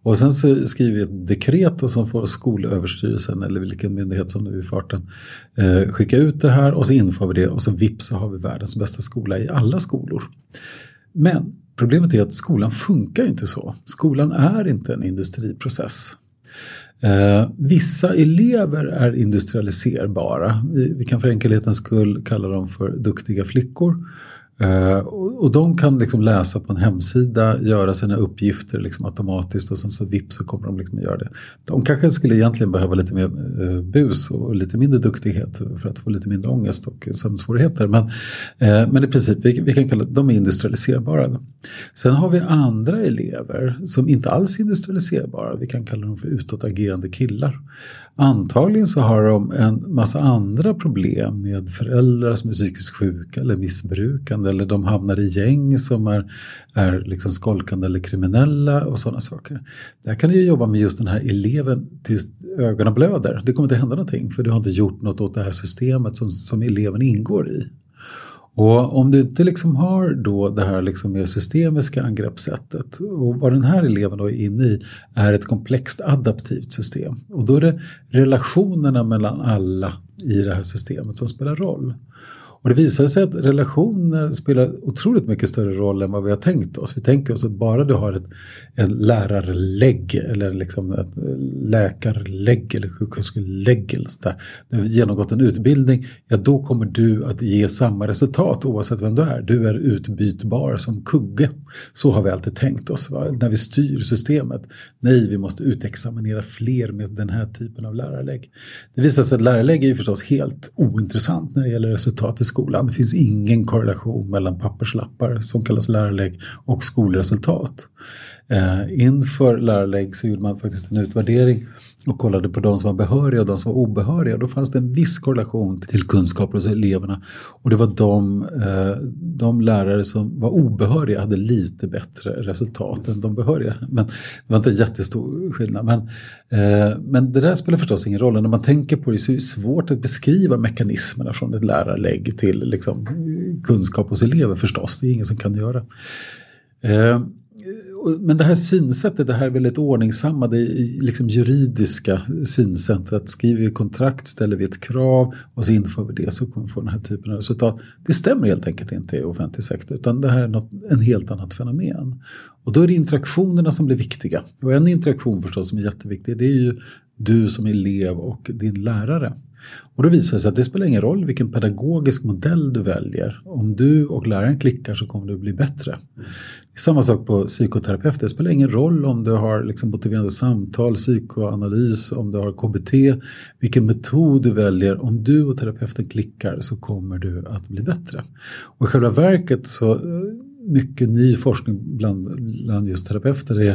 Och sen så skriver vi ett dekret och så får Skolöverstyrelsen eller vilken myndighet som nu är i farten eh, skicka ut det här och så inför vi det och så vips så har vi världens bästa skola i alla skolor. Men problemet är att skolan funkar inte så. Skolan är inte en industriprocess. Eh, vissa elever är industrialiserbara. Vi, vi, kan för enkelhetens skull kalla dem för duktiga flickor. Uh, och, de kan liksom läsa på en hemsida, göra sina uppgifter liksom automatiskt och sen så vips så kommer de liksom att göra det. De kanske skulle egentligen behöva lite mer uh, bus och lite mindre duktighet för att få lite mindre ångest och sömnsvårigheter. Men, uh, men i princip, vi, vi kan kalla de är industrialiserbara. Sen har vi andra elever som inte alls är industrialiserbara. Vi kan kalla dem för utåtagerande killar. Antagligen så har de en massa andra problem med föräldrar som är psykiskt sjuka eller missbrukande eller de hamnar i gäng som är, är liksom skolkande eller kriminella och sådana saker. Där kan du jobba med just den här eleven tills ögonen blöder. Det kommer inte hända någonting för du har inte gjort något åt det här systemet som, som eleven ingår i. Och om du inte liksom har då det här liksom mer systemiska angreppssättet och vad den här eleven då är inne i är ett komplext adaptivt system. Och då är det relationerna mellan alla i det här systemet som spelar roll. Och det visar sig att relationer spelar otroligt mycket större roll än vad vi har tänkt oss. Vi tänker oss att bara du har ett, en lärarlägg eller liksom ett läkarlägg eller sjuksköterskelägg eller sådär. Du har genomgått en utbildning, ja då kommer du att ge samma resultat oavsett vem du är. Du är utbytbar som kugge. Så har vi alltid tänkt oss va? när vi styr systemet. Nej, vi måste utexaminera fler med den här typen av lärarlägg. Det visar sig att lärarlägg är ju förstås helt ointressant när det gäller resultat i skolan. Det finns ingen korrelation mellan papperslappar som kallas lärarlägg och skolresultat. Eh, inför lärarlägg så gjorde man faktiskt en utvärdering och kollade på de som var behöriga och de som var obehöriga. Då fanns det en viss korrelation till kunskaper hos eleverna. Och det var de, eh, de lärare som var obehöriga hade lite bättre resultat än de behöriga. Men det var inte en jättestor skillnad. Men, eh, men det där spelar förstås ingen roll. När man tänker på det så är det svårt att beskriva mekanismerna från ett lärarlägg till liksom, eh, kunskap hos elever förstås. Det är ingen som kan göra. Men det här synsättet, det här väldigt ordningsamma, det liksom juridiska synsättet. Skriver vi kontrakt, ställer vi ett krav och så inför vi det så kommer vi få den här typen av resultat. Det stämmer helt enkelt inte i offentlig sektor utan det här är något, en helt annat fenomen. Och då är det interaktionerna som blir viktiga. Och en interaktion förstås som är jätteviktig det är ju du som elev och din lärare. Och då visar det sig att det spelar ingen roll vilken pedagogisk modell du väljer. Om du och läraren klickar så kommer du bli bättre. Mm. Samma sak på psykoterapeuter. Det spelar ingen roll om du har liksom motiverande samtal, psykoanalys, om du har KBT. Vilken metod du väljer. Om du och terapeuten klickar så kommer du att bli bättre. Och i själva verket så eh, mycket ny forskning bland, bland just terapeuter är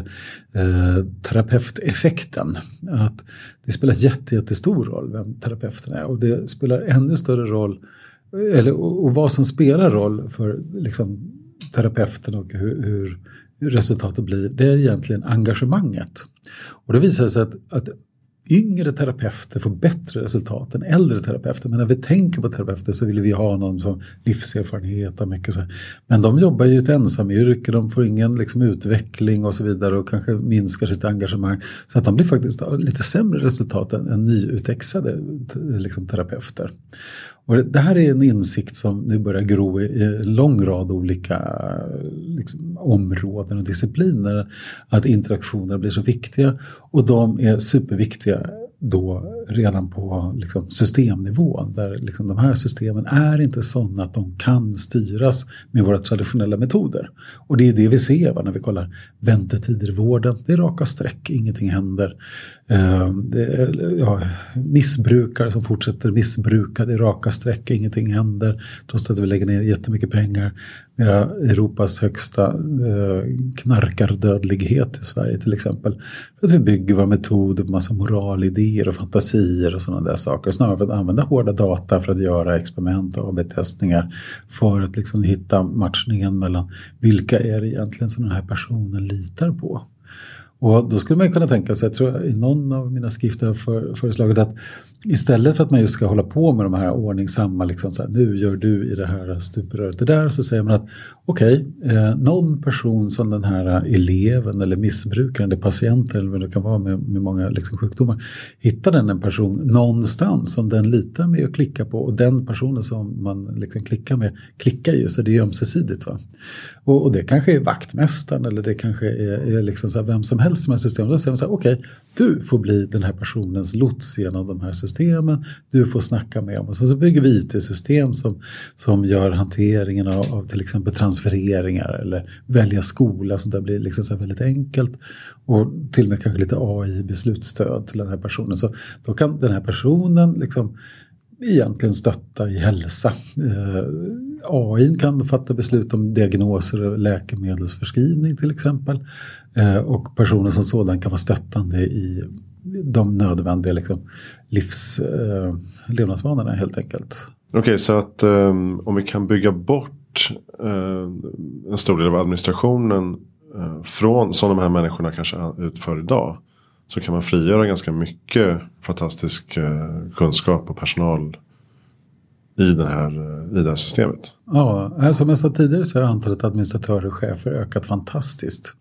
eh, terapeuteffekten. Att det spelar jätte, jättestor roll vem terapeuten är och det spelar ännu större roll eller, och, och vad som spelar roll för liksom, terapeuten och hur, hur, resultatet blir, det är egentligen engagemanget. Och det visar sig att, att yngre terapeuter får bättre resultat än äldre terapeuter. Men när vi tänker på terapeuter så vill vi ha någon som livserfarenhet och mycket så. Men de jobbar ju i ett ensamyrke, de får ingen liksom, utveckling och så vidare och kanske minskar sitt engagemang. Så att de blir faktiskt lite sämre resultat än, än nyutexade liksom, terapeuter. Och det här är en insikt som nu börjar gro i en lång rad olika liksom, områden och discipliner. Att interaktioner blir så viktiga och de är superviktiga då redan på liksom, systemnivå. Där liksom, de här systemen är inte sådana att de kan styras med våra traditionella metoder. Och det är det vi ser va, när vi kollar väntetider i vården. Det är raka streck, ingenting händer. Eh, det är, ja, missbrukare som fortsätter missbruka, det är raka streck, ingenting händer. Trots att vi lägger ner jättemycket pengar. Vi har Europas högsta eh, knarkardödlighet i Sverige till exempel. För att vi bygger våra metoder på massa moralidéer och fantasier och sådana där saker. Snarare för att använda hårda data för att göra experiment och AB-testningar. För att liksom hitta matchningen mellan vilka är det egentligen som den här personen litar på. Och då skulle man kunna tänka sig, jag tror i någon av mina skrifter har för, föreslagit att istället för att man just ska hålla på med de här ordningsamma, liksom så här, nu gör du i det här stupröret det där, så säger man att okej, okay, eh, någon person som den här eleven eller missbrukaren eller patienten eller vad det kan vara med, med många liksom, sjukdomar, hittar den en person någonstans som den litar med och klickar på och den personen som man liksom klickar med klickar ju, så det är ömsesidigt. Va? Och, och det kanske är vaktmästaren eller det kanske är, är liksom så här, vem som helst helst de här systemen. Då säger man så här, okej, okay, du får bli den här personens lots genom de här systemen. Du får snacka med dem. Och så, så bygger vi IT-system som, som gör hanteringen av, av till exempel transfereringar eller välja skola. Sånt där blir liksom så väldigt enkelt. Och till och med kanske lite AI-beslutsstöd till den här personen. Så då kan den här personen liksom egentligen stötta i hälsa. Eh, AI kan fatta beslut om diagnoser och läkemedelsförskrivning till exempel. Eh, och personen som sådan kan vara stöttande i de nödvändiga liksom, livs, eh, levnadsvanorna helt enkelt. Okej, okay, så att um, om vi kan bygga bort uh, en stor del av administrationen uh, från som de här människorna kanske utför idag. Så kan man frigöra ganska mycket fantastisk uh, kunskap och personal i, den här, eh, i det här systemet. Ja, eh, som jag sa tidigare så har antalet administratörer och chefer ökat fantastiskt.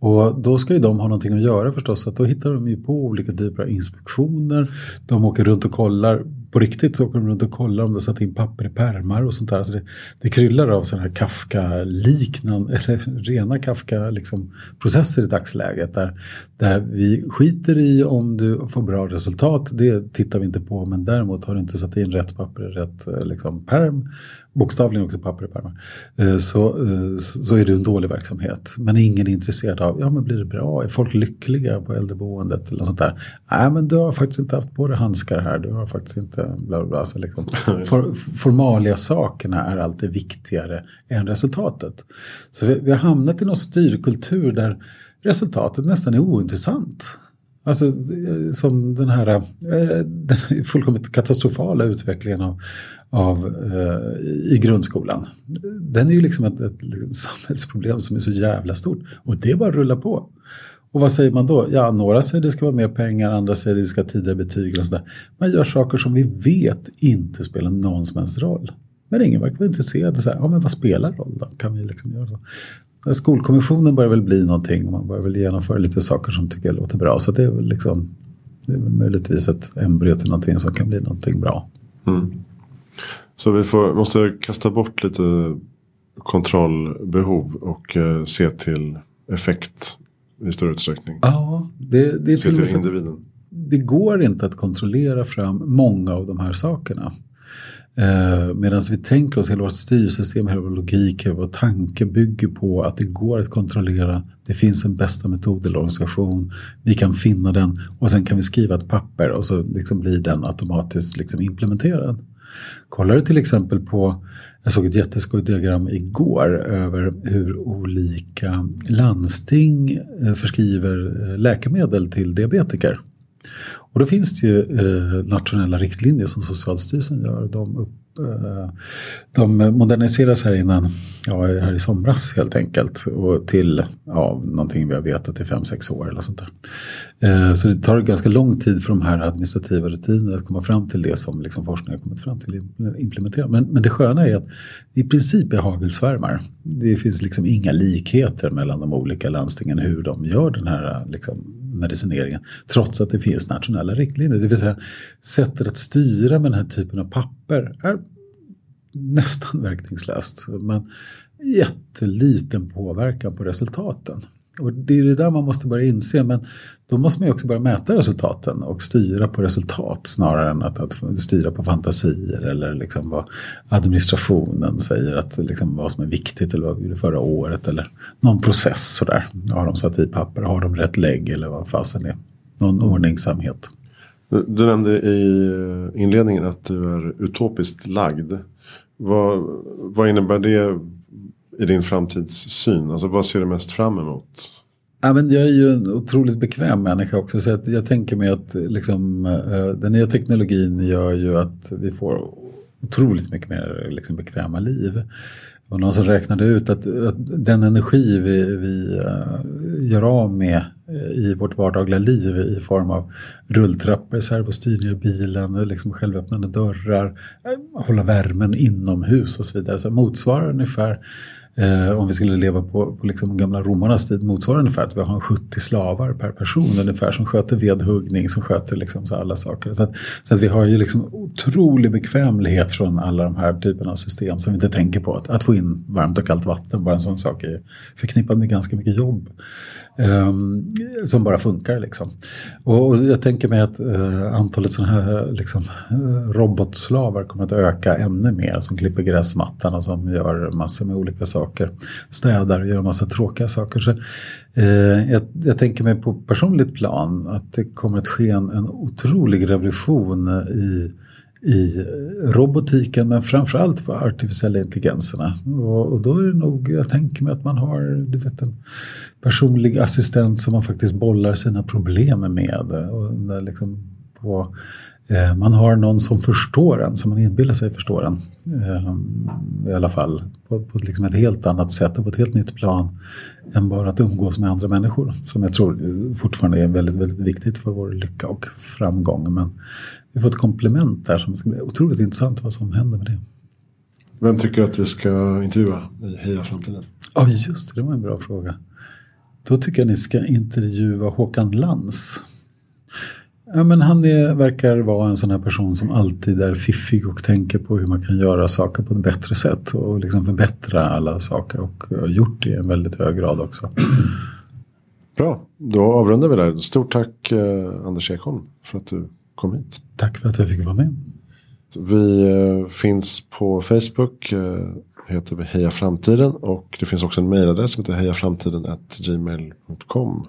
Och då ska ju de ha någonting att göra förstås. Så att då hittar de ju på olika typer av inspektioner. De åker runt och kollar på riktigt så åker de runt och kollar om de satt in papper i pärmar och sånt där. Alltså det, det kryllar av sådana här Kafka-liknande, eller rena Kafka-processer liksom, i dagsläget. Där, där vi skiter i om du får bra resultat, det tittar vi inte på. Men däremot har du inte satt in rätt papper i rätt eh, liksom, perm bokstavligen också papper i pärmar, eh, så, eh, så är det en dålig verksamhet. Men ingen är intresserad av, ja men blir det bra? Är folk lyckliga på äldreboendet? Eller sånt där. Nej men du har faktiskt inte haft på dig handskar här, du har faktiskt inte bla bla bla. Så liksom, for, formalia sakerna är alltid viktigare än resultatet. Så vi, vi har hamnat i någon styrkultur där resultatet nästan är ointressant. Alltså eh, som den här den fullkomligt katastrofala utvecklingen av av, eh, i grundskolan. Den är ju liksom ett, ett, samhällsproblem som är så jävla stort. Och det bara rullar på. Och vad säger man då? Ja, några säger det ska vara mer pengar, andra säger det ska tidigare betyg och sådär. Man gör saker som vi vet inte spelar någon som helst roll. Men ingen verkar vara intresserad. Så här, ja, men vad spelar roll då? Kan vi liksom göra så? Skolkommissionen börjar väl bli någonting och man börjar väl genomföra lite saker som tycker jag låter bra. Så det är väl liksom det är väl möjligtvis ett embryo till någonting som kan bli någonting bra. Mm. Så vi får, måste kasta bort lite kontrollbehov och eh, se till effekt i större utsträckning. Ja, det, det är se till, till individen. Det går inte att kontrollera fram många av de här sakerna. Eh, Medan vi tänker oss hela vårt styrsystem, hela vår logik, hela vår tanke bygger på att det går att kontrollera. Det finns en bästa metod eller organisation. Vi kan finna den och sen kan vi skriva ett papper och så liksom blir den automatiskt liksom implementerad. Kollar du till exempel på, jag såg ett jätteskojigt diagram igår över hur olika landsting eh, förskriver eh, läkemedel till diabetiker. Och då finns det ju eh, nationella riktlinjer som Socialstyrelsen gör. De upp, Eh, de moderniseras här innan, ja här i somras helt enkelt. Och till ja, någonting vi har vetat i 5-6 år eller sånt där. Eh, så det tar ganska lång tid för de här administrativa rutinerna att komma fram till det som liksom forskningen har kommit fram till att implementera. Men, men det sköna är att i princip är hagelsvärmar. Det finns liksom inga likheter mellan de olika landstingen hur de gör den här liksom, medicineringen. Trots att det finns nationella riktlinjer. Det vill säga sättet att styra med den här typen av papper är nästan verkningslöst. Men jätteliten påverkan på resultaten. Och det är det där man måste börja inse. Men då måste man ju också börja mäta resultaten och styra på resultat snarare än att, att styra på fantasier eller liksom vad administrationen säger att liksom vad som är viktigt eller vad vi gjorde förra året eller någon process sådär. Har de satt i papper, har de rätt lägg eller vad fasen är. Någon ordningsamhet. Du nämnde i inledningen att du är utopiskt lagd. Vad, vad innebär det i din framtidssyn? Alltså vad ser du mest fram emot? Ja, men jag är ju en otroligt bekväm människa också så att jag tänker mig att liksom, eh, den nya teknologin gör ju att vi får otroligt mycket mer liksom, bekväma liv. Det var någon som räknade ut att, att den energi vi, vi uh, gör av med eh, i vårt vardagliga liv i form av rulltrappor, servostyrning i bilen, liksom självöppnande dörrar, hålla värmen inomhus och så vidare. Så motsvarar ungefär Eh, om vi skulle leva på, på liksom gamla romarnas tid motsvarar ungefär att vi har 70 slavar per person ungefär som sköter vedhuggning, som sköter liksom så alla saker. Så att, så att vi har ju liksom otrolig bekvämlighet från alla de här typerna av system som vi inte tänker på. Att, att få in varmt och kallt vatten, bara en sån sak är förknippad med ganska mycket jobb. Um, som bara funkar liksom. Och, och jag tänker mig att uh, antalet sådana här liksom, uh, robotslavar kommer att öka ännu mer. Som klipper gräsmattan och som gör massor med olika saker. Städar och gör massa tråkiga saker. Så, uh, jag, jag, tänker mig på personligt plan att det kommer att ske en, en otrolig revolution i i robotiken men framförallt på artificiella intelligenserna. Och, och, då är det nog, jag tänker mig att man har du vet, en personlig assistent som man faktiskt bollar sina problem med. Och liksom på, man har någon som förstår en, som man inbillar sig förstår en. Eh, I alla fall på, på liksom ett helt annat sätt och på ett helt nytt plan än bara att umgås med andra människor. Som jag tror fortfarande är väldigt, väldigt viktigt för vår lycka och framgång. Men vi får ett komplement där som ska bli otroligt intressant vad som händer med det. Vem tycker att vi ska intervjua i Heja Framtiden? Ja oh, just det, det var en bra fråga. Då tycker jag ni ska intervjua Håkan Lans. Ja, men han är, verkar vara en sån här person som alltid är fiffig och tänker på hur man kan göra saker på ett bättre sätt och liksom förbättra alla saker och har gjort det i en väldigt hög grad också. Bra, då avrundar vi där. Stort tack eh, Anders Ekholm för att du kom hit. Tack för att jag fick vara med. Vi eh, finns på Facebook, eh, heter vi Heja Framtiden och det finns också en mejladress som heter hejaframtiden.gmail.com.